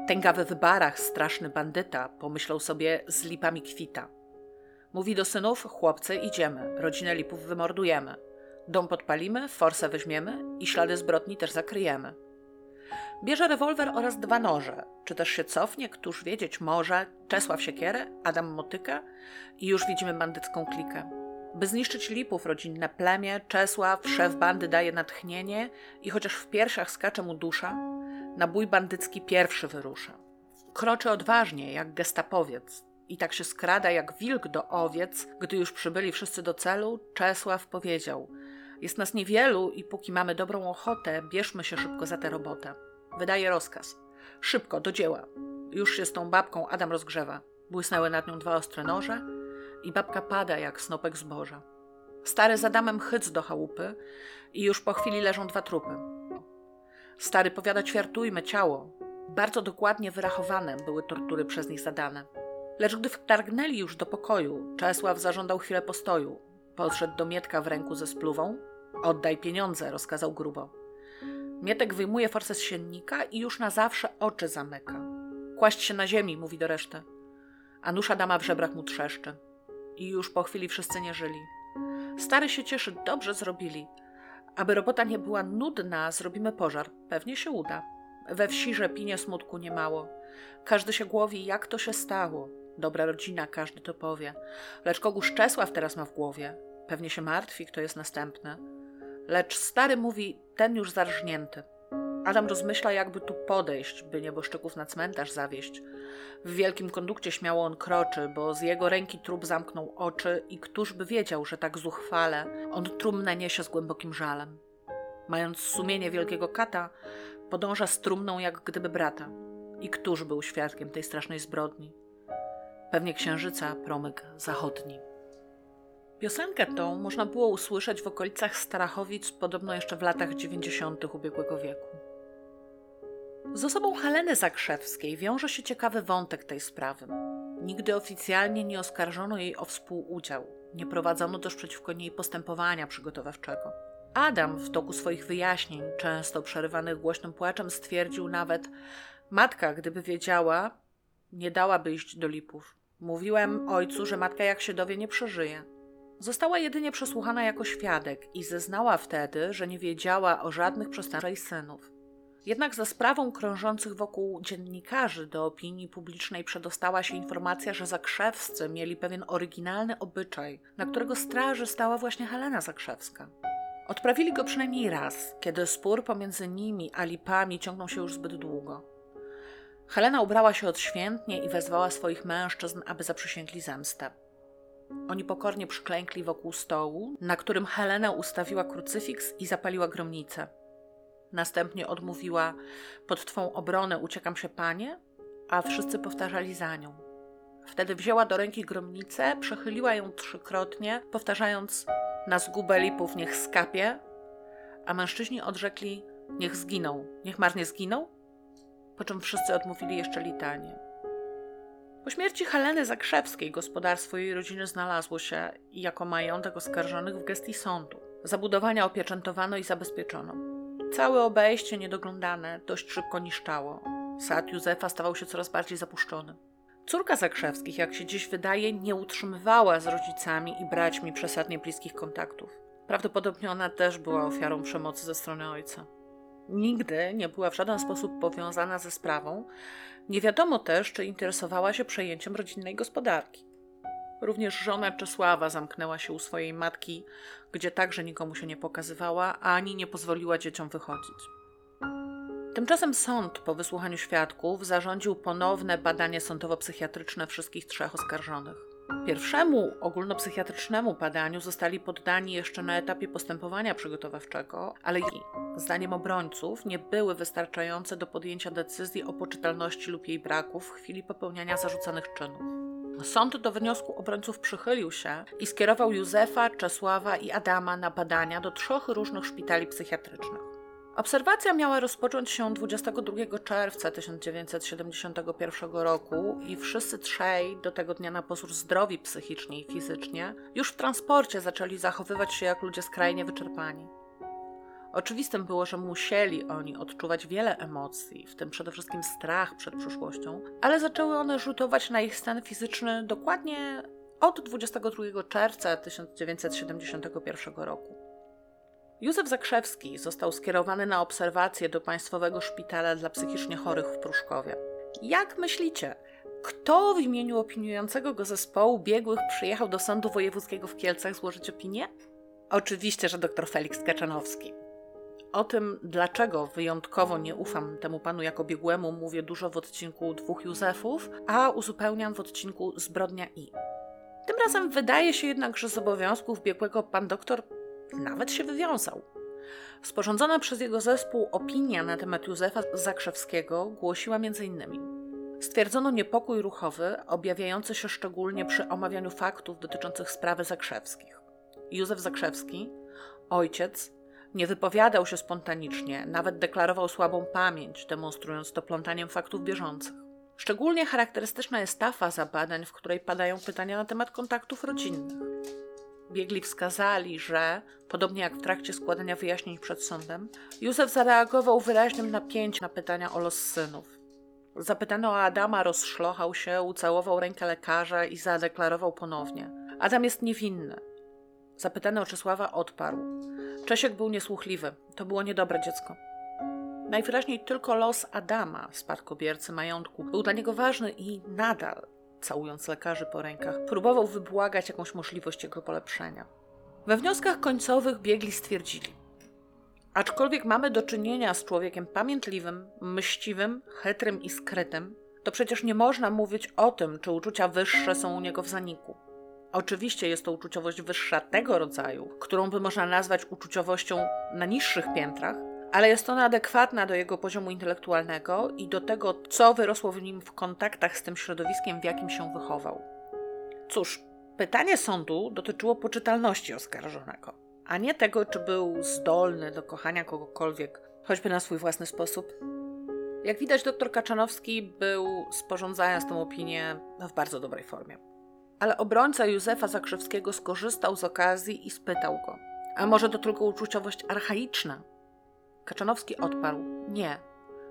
tęgawy w barach, straszny bandyta, pomyślał sobie z lipami kwita. Mówi do synów, chłopcy, idziemy, rodzinę lipów wymordujemy. Dom podpalimy, forsę weźmiemy i ślady zbrodni też zakryjemy. Bierze rewolwer oraz dwa noże. Czy też się cofnie, któż wiedzieć może, Czesław siekierę, Adam motykę i już widzimy bandycką klikę. By zniszczyć Lipów rodzinne plemię, Czesław, szef bandy daje natchnienie i chociaż w piersiach skacze mu dusza, na bój bandycki pierwszy wyrusza. Kroczy odważnie, jak gestapowiec, i tak się skrada jak wilk do owiec. Gdy już przybyli wszyscy do celu, Czesław powiedział: Jest nas niewielu i póki mamy dobrą ochotę, bierzmy się szybko za tę robotę. Wydaje rozkaz. Szybko, do dzieła. Już się z tą babką Adam rozgrzewa. Błysnęły nad nią dwa ostre noże i babka pada jak snopek zboża. Stary z Adamem chyc do chałupy i już po chwili leżą dwa trupy. Stary powiada ćwiartujmy ciało. Bardzo dokładnie wyrachowane były tortury przez nich zadane. Lecz gdy wtargnęli już do pokoju, Czesław zażądał chwilę postoju. Podszedł do Mietka w ręku ze spluwą. Oddaj pieniądze, rozkazał grubo. Mietek wyjmuje forsę z siennika i już na zawsze oczy zamyka. Kłaść się na ziemi, mówi do reszty. A nóż Adama w żebrach mu trzeszczy. I już po chwili wszyscy nie żyli. Stary się cieszy, dobrze zrobili. Aby robota nie była nudna, zrobimy pożar. Pewnie się uda. We wsi rzepinie smutku niemało. Każdy się głowi, jak to się stało. Dobra rodzina, każdy to powie. Lecz kogóż Czesław teraz ma w głowie? Pewnie się martwi, kto jest następny. Lecz stary mówi, ten już zarżnięty. Adam rozmyśla, jakby tu podejść, by nieboszczyków na cmentarz zawieść. W wielkim kondukcie śmiało on kroczy, bo z jego ręki trup zamknął oczy i któż by wiedział, że tak zuchwale on trumnę niesie z głębokim żalem. Mając sumienie wielkiego kata, podąża z trumną jak gdyby brata. I któż był świadkiem tej strasznej zbrodni? Pewnie księżyca promyk zachodni. Piosenkę tą można było usłyszeć w okolicach Starachowic podobno jeszcze w latach 90. ubiegłego wieku. Z osobą Heleny Zakrzewskiej wiąże się ciekawy wątek tej sprawy. Nigdy oficjalnie nie oskarżono jej o współudział, nie prowadzono też przeciwko niej postępowania przygotowawczego. Adam w toku swoich wyjaśnień, często przerywanych głośnym płaczem, stwierdził nawet: Matka, gdyby wiedziała, nie dałaby iść do lipów. Mówiłem ojcu, że matka jak się dowie, nie przeżyje. Została jedynie przesłuchana jako świadek i zeznała wtedy, że nie wiedziała o żadnych przestępstwach synów. Jednak za sprawą krążących wokół dziennikarzy do opinii publicznej przedostała się informacja, że Zakrzewscy mieli pewien oryginalny obyczaj, na którego straży stała właśnie Helena Zakrzewska. Odprawili go przynajmniej raz, kiedy spór pomiędzy nimi a lipami ciągnął się już zbyt długo. Helena ubrała się odświętnie i wezwała swoich mężczyzn, aby zaprzysięgli zemstę. Oni pokornie przyklękli wokół stołu, na którym Helena ustawiła krucyfiks i zapaliła gromnicę. Następnie odmówiła: Pod twą obronę uciekam się, panie, a wszyscy powtarzali za nią. Wtedy wzięła do ręki gromnicę, przechyliła ją trzykrotnie, powtarzając: Na zgubę lipów niech skapie, a mężczyźni odrzekli: Niech zginą, niech marnie zginą, po czym wszyscy odmówili jeszcze litanie. Po śmierci Heleny Zakrzewskiej gospodarstwo jej rodziny znalazło się jako majątek oskarżonych w gestii sądu. Zabudowania opieczętowano i zabezpieczono. Całe obejście niedoglądane dość szybko niszczało. Sad Józefa stawał się coraz bardziej zapuszczony. Córka Zakrzewskich, jak się dziś wydaje, nie utrzymywała z rodzicami i braćmi przesadnie bliskich kontaktów. Prawdopodobnie ona też była ofiarą przemocy ze strony ojca. Nigdy nie była w żaden sposób powiązana ze sprawą. Nie wiadomo też, czy interesowała się przejęciem rodzinnej gospodarki. Również żona Czesława zamknęła się u swojej matki, gdzie także nikomu się nie pokazywała, ani nie pozwoliła dzieciom wychodzić. Tymczasem sąd po wysłuchaniu świadków zarządził ponowne badanie sądowo-psychiatryczne wszystkich trzech oskarżonych. Pierwszemu ogólnopsychiatrycznemu badaniu zostali poddani jeszcze na etapie postępowania przygotowawczego, ale zdaniem obrońców nie były wystarczające do podjęcia decyzji o poczytalności lub jej braku w chwili popełniania zarzucanych czynów. Sąd do wniosku obrońców przychylił się i skierował Józefa, Czesława i Adama na badania do trzech różnych szpitali psychiatrycznych. Obserwacja miała rozpocząć się 22 czerwca 1971 roku i wszyscy trzej, do tego dnia na pozór zdrowi psychicznie i fizycznie, już w transporcie zaczęli zachowywać się jak ludzie skrajnie wyczerpani. Oczywistym było, że musieli oni odczuwać wiele emocji, w tym przede wszystkim strach przed przyszłością, ale zaczęły one rzutować na ich stan fizyczny dokładnie od 22 czerwca 1971 roku. Józef Zakrzewski został skierowany na obserwację do Państwowego Szpitala dla Psychicznie Chorych w Pruszkowie. Jak myślicie, kto w imieniu opiniującego go zespołu biegłych przyjechał do Sądu Wojewódzkiego w Kielcach złożyć opinię? Oczywiście, że dr Felix Kaczanowski. O tym, dlaczego wyjątkowo nie ufam temu panu jako biegłemu, mówię dużo w odcinku Dwóch Józefów, a uzupełniam w odcinku Zbrodnia i. Tym razem wydaje się jednak, że z obowiązków biegłego pan doktor nawet się wywiązał. Sporządzona przez jego zespół opinia na temat Józefa Zakrzewskiego głosiła m.in. Stwierdzono niepokój ruchowy, objawiający się szczególnie przy omawianiu faktów dotyczących sprawy Zakrzewskich. Józef Zakrzewski, ojciec, nie wypowiadał się spontanicznie, nawet deklarował słabą pamięć, demonstrując to plątaniem faktów bieżących. Szczególnie charakterystyczna jest ta faza badań, w której padają pytania na temat kontaktów rodzinnych. Biegli wskazali, że, podobnie jak w trakcie składania wyjaśnień przed sądem, Józef zareagował wyraźnym napięciem na pytania o los synów. Zapytano o Adama, rozszlochał się, ucałował rękę lekarza i zadeklarował ponownie: Adam jest niewinny. Zapytany o Czesława odparł: Czesiek był niesłuchliwy, to było niedobre dziecko. Najwyraźniej tylko los Adama, spadkobiercy majątku, był dla niego ważny i nadal, całując lekarzy po rękach, próbował wybłagać jakąś możliwość jego polepszenia. We wnioskach końcowych biegli stwierdzili: Aczkolwiek mamy do czynienia z człowiekiem pamiętliwym, myśliwym, chytrym i skrytym, to przecież nie można mówić o tym, czy uczucia wyższe są u niego w zaniku. Oczywiście jest to uczuciowość wyższa tego rodzaju, którą by można nazwać uczuciowością na niższych piętrach, ale jest ona adekwatna do jego poziomu intelektualnego i do tego, co wyrosło w nim w kontaktach z tym środowiskiem, w jakim się wychował. Cóż, pytanie sądu dotyczyło poczytalności oskarżonego, a nie tego, czy był zdolny do kochania kogokolwiek, choćby na swój własny sposób. Jak widać, dr Kaczanowski był, sporządzając tę opinię, w bardzo dobrej formie. Ale obrońca Józefa Zakrzewskiego skorzystał z okazji i spytał go: A może to tylko uczuciowość archaiczna? Kaczanowski odparł: Nie.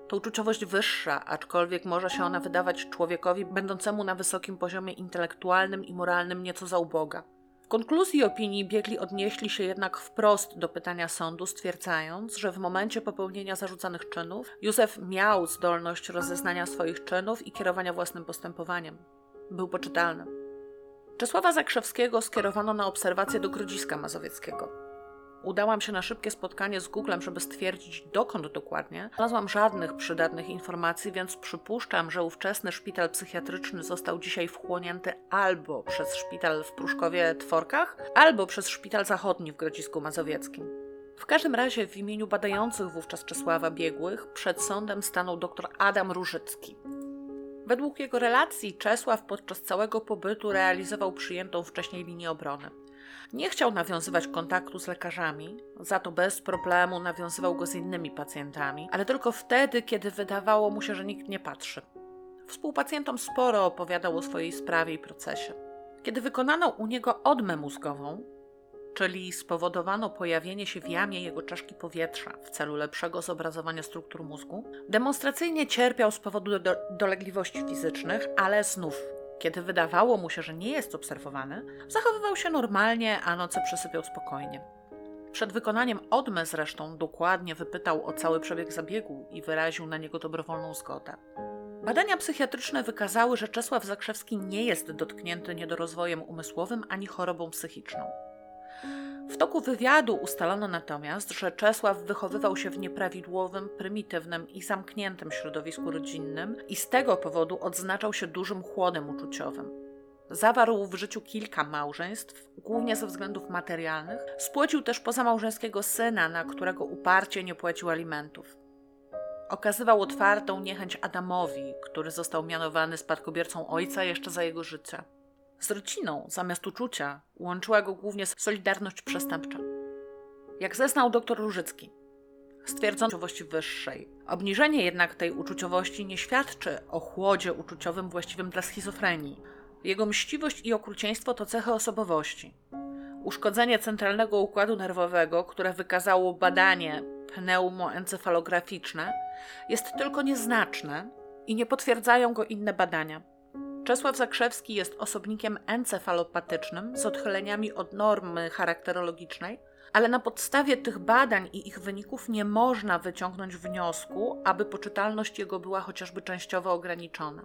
To uczuciowość wyższa, aczkolwiek może się ona wydawać człowiekowi będącemu na wysokim poziomie intelektualnym i moralnym nieco za uboga. W konkluzji opinii biegli odnieśli się jednak wprost do pytania sądu, stwierdzając, że w momencie popełnienia zarzucanych czynów Józef miał zdolność rozeznania swoich czynów i kierowania własnym postępowaniem. Był poczytalny. Czesława Zakrzewskiego skierowano na obserwację do Grodziska Mazowieckiego. Udałam się na szybkie spotkanie z Googlem, żeby stwierdzić, dokąd dokładnie. Nie znalazłam żadnych przydatnych informacji, więc przypuszczam, że ówczesny szpital psychiatryczny został dzisiaj wchłonięty albo przez szpital w Pruszkowie-Tworkach, albo przez szpital zachodni w Grodzisku Mazowieckim. W każdym razie w imieniu badających wówczas Czesława biegłych przed sądem stanął dr Adam Różycki. Według jego relacji Czesław podczas całego pobytu realizował przyjętą wcześniej linię obrony. Nie chciał nawiązywać kontaktu z lekarzami, za to bez problemu nawiązywał go z innymi pacjentami, ale tylko wtedy, kiedy wydawało mu się, że nikt nie patrzy. Współpacjentom sporo opowiadał o swojej sprawie i procesie. Kiedy wykonano u niego odmę mózgową, czyli spowodowano pojawienie się w jamie jego czaszki powietrza w celu lepszego zobrazowania struktur mózgu, demonstracyjnie cierpiał z powodu do dolegliwości fizycznych, ale znów kiedy wydawało mu się, że nie jest obserwowany, zachowywał się normalnie, a noce przesypiał spokojnie. Przed wykonaniem odmy zresztą dokładnie wypytał o cały przebieg zabiegu i wyraził na niego dobrowolną zgodę. Badania psychiatryczne wykazały, że Czesław Zakrzewski nie jest dotknięty niedorozwojem umysłowym ani chorobą psychiczną. W toku wywiadu ustalono natomiast, że Czesław wychowywał się w nieprawidłowym, prymitywnym i zamkniętym środowisku rodzinnym i z tego powodu odznaczał się dużym chłodem uczuciowym. Zawarł w życiu kilka małżeństw, głównie ze względów materialnych. Spłocił też pozamałżeńskiego syna, na którego uparcie nie płacił alimentów. Okazywał otwartą niechęć Adamowi, który został mianowany spadkobiercą ojca jeszcze za jego życia. Z rodziną, zamiast uczucia, łączyła go głównie solidarność przestępcza. Jak zeznał dr Różycki, stwierdzono uczuciowości wyższej. Obniżenie jednak tej uczuciowości nie świadczy o chłodzie uczuciowym właściwym dla schizofrenii. Jego mściwość i okrucieństwo to cechy osobowości. uszkodzenie centralnego układu nerwowego, które wykazało badanie pneumoencefalograficzne, jest tylko nieznaczne i nie potwierdzają go inne badania. Czesław Zakrzewski jest osobnikiem encefalopatycznym z odchyleniami od normy charakterologicznej, ale na podstawie tych badań i ich wyników nie można wyciągnąć wniosku, aby poczytalność jego była chociażby częściowo ograniczona.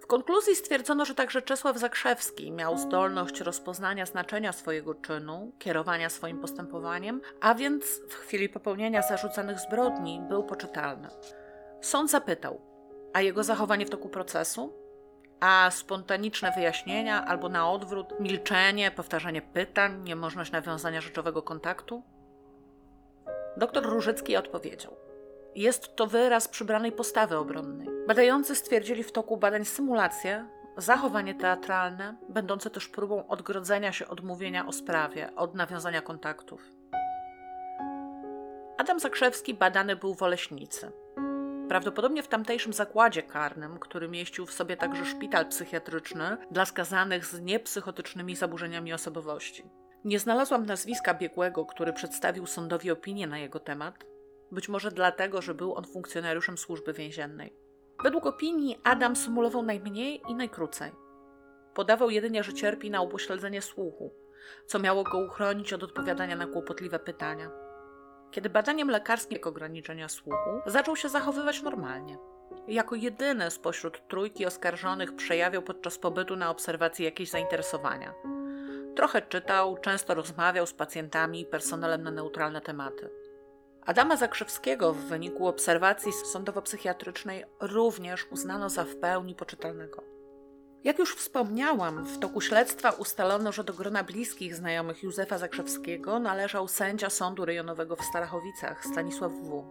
W konkluzji stwierdzono, że także Czesław Zakrzewski miał zdolność rozpoznania znaczenia swojego czynu, kierowania swoim postępowaniem, a więc w chwili popełnienia zarzucanych zbrodni był poczytalny. Sąd zapytał, a jego zachowanie w toku procesu? A spontaniczne wyjaśnienia, albo na odwrót, milczenie, powtarzanie pytań, niemożność nawiązania rzeczowego kontaktu? Doktor Różycki odpowiedział: Jest to wyraz przybranej postawy obronnej. Badający stwierdzili w toku badań symulację, zachowanie teatralne, będące też próbą odgrodzenia się od mówienia o sprawie, od nawiązania kontaktów. Adam Zakrzewski badany był w Oleśnicy. Prawdopodobnie w tamtejszym zakładzie karnym, który mieścił w sobie także szpital psychiatryczny dla skazanych z niepsychotycznymi zaburzeniami osobowości. Nie znalazłam nazwiska biegłego, który przedstawił sądowi opinię na jego temat, być może dlatego, że był on funkcjonariuszem służby więziennej. Według opinii Adam symulował najmniej i najkrócej. Podawał jedynie, że cierpi na upośledzenie słuchu, co miało go uchronić od odpowiadania na kłopotliwe pytania. Kiedy badaniem lekarskim ograniczenia słuchu zaczął się zachowywać normalnie. Jako jedyny spośród trójki oskarżonych przejawiał podczas pobytu na obserwacji jakieś zainteresowania. Trochę czytał, często rozmawiał z pacjentami i personelem na neutralne tematy. Adama Zakrzewskiego w wyniku obserwacji sądowo-psychiatrycznej również uznano za w pełni poczytalnego. Jak już wspomniałam, w toku śledztwa ustalono, że do grona bliskich znajomych Józefa Zakrzewskiego należał sędzia sądu rejonowego w Starachowicach Stanisław W.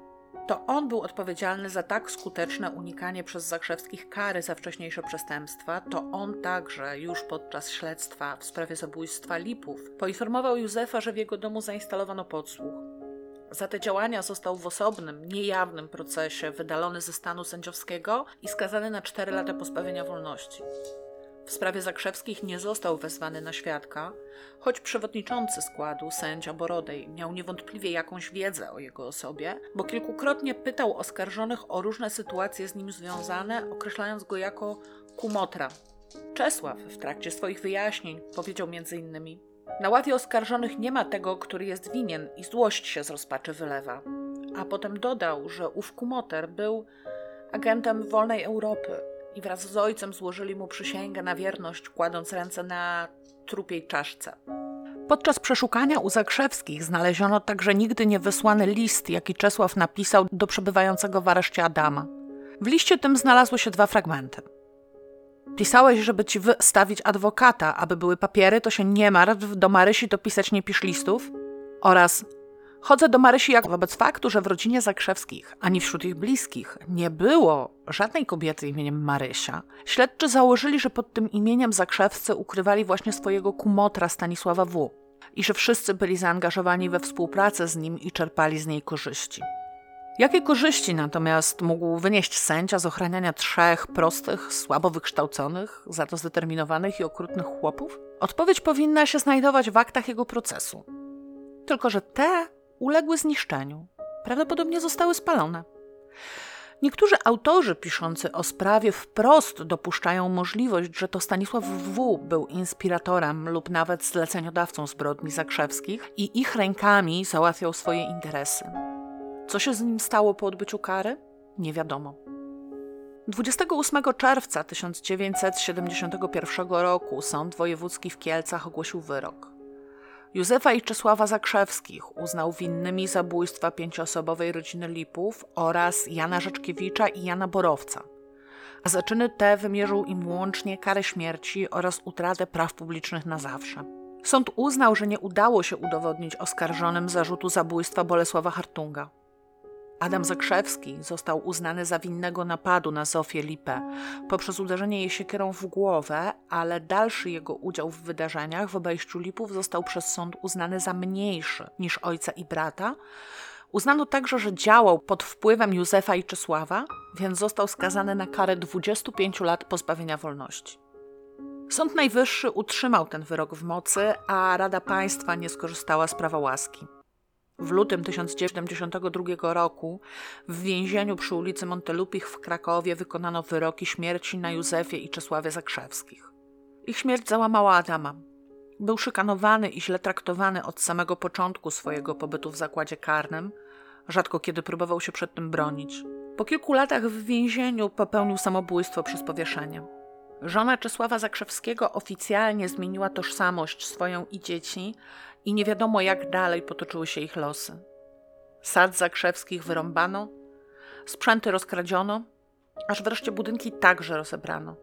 To on był odpowiedzialny za tak skuteczne unikanie przez Zakrzewskich kary za wcześniejsze przestępstwa. To on także już podczas śledztwa w sprawie zabójstwa Lipów poinformował Józefa, że w jego domu zainstalowano podsłuch. Za te działania został w osobnym, niejawnym procesie wydalony ze stanu sędziowskiego i skazany na 4 lata pozbawienia wolności. W sprawie Zakrzewskich nie został wezwany na świadka, choć przewodniczący składu, sędzia Borodej, miał niewątpliwie jakąś wiedzę o jego osobie, bo kilkukrotnie pytał oskarżonych o różne sytuacje z nim związane, określając go jako kumotra. Czesław w trakcie swoich wyjaśnień powiedział m.in. Na ławie oskarżonych nie ma tego, który jest winien i złość się z rozpaczy wylewa. A potem dodał, że ów kumoter był agentem wolnej Europy, i wraz z ojcem złożyli mu przysięgę na wierność, kładąc ręce na trupiej czaszce. Podczas przeszukania u Zakrzewskich znaleziono także nigdy nie wysłany list, jaki Czesław napisał do przebywającego w areszcie Adama. W liście tym znalazły się dwa fragmenty. Pisałeś, żeby ci wystawić adwokata, aby były papiery, to się nie martw, do Marysi to pisać nie pisz listów. Oraz Chodzę do Marysi jak wobec faktu, że w rodzinie Zakrzewskich, ani wśród ich bliskich, nie było żadnej kobiety imieniem Marysia. Śledczy założyli, że pod tym imieniem Zakrzewscy ukrywali właśnie swojego kumotra Stanisława W. i że wszyscy byli zaangażowani we współpracę z nim i czerpali z niej korzyści. Jakie korzyści natomiast mógł wynieść sędzia z ochraniania trzech prostych, słabo wykształconych, za to zdeterminowanych i okrutnych chłopów? Odpowiedź powinna się znajdować w aktach jego procesu. Tylko, że te uległy zniszczeniu. Prawdopodobnie zostały spalone. Niektórzy autorzy piszący o sprawie wprost dopuszczają możliwość, że to Stanisław W. był inspiratorem lub nawet zleceniodawcą zbrodni zakrzewskich i ich rękami załatwiał swoje interesy. Co się z nim stało po odbyciu kary? Nie wiadomo. 28 czerwca 1971 roku Sąd Wojewódzki w Kielcach ogłosił wyrok. Józefa i Czesława Zakrzewskich uznał winnymi zabójstwa pięcioosobowej rodziny Lipów oraz Jana Rzeczkiewicza i Jana Borowca. A za czyny te wymierzył im łącznie karę śmierci oraz utratę praw publicznych na zawsze. Sąd uznał, że nie udało się udowodnić oskarżonym zarzutu zabójstwa Bolesława Hartunga. Adam Zakrzewski został uznany za winnego napadu na Zofię Lipę poprzez uderzenie jej siekierą w głowę, ale dalszy jego udział w wydarzeniach w obejściu Lipów został przez sąd uznany za mniejszy niż ojca i brata. Uznano także, że działał pod wpływem Józefa i Czesława, więc został skazany na karę 25 lat pozbawienia wolności. Sąd Najwyższy utrzymał ten wyrok w mocy, a Rada Państwa nie skorzystała z prawa łaski. W lutym 1972 roku w więzieniu przy ulicy Montelupich w Krakowie wykonano wyroki śmierci na Józefie i Czesławie Zakrzewskich. Ich śmierć załamała Adama. Był szykanowany i źle traktowany od samego początku swojego pobytu w zakładzie karnym, rzadko kiedy próbował się przed tym bronić. Po kilku latach w więzieniu popełnił samobójstwo przez powieszenie. Żona Czesława Zakrzewskiego oficjalnie zmieniła tożsamość swoją i dzieci i nie wiadomo jak dalej potoczyły się ich losy. Sad Zakrzewskich wyrąbano, sprzęty rozkradziono, aż wreszcie budynki także rozebrano.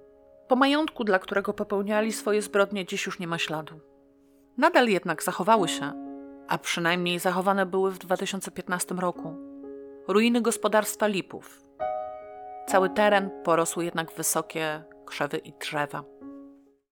Po majątku, dla którego popełniali swoje zbrodnie, dziś już nie ma śladu. Nadal jednak zachowały się, a przynajmniej zachowane były w 2015 roku, ruiny gospodarstwa Lipów. Cały teren porosły jednak wysokie krzewy i drzewa.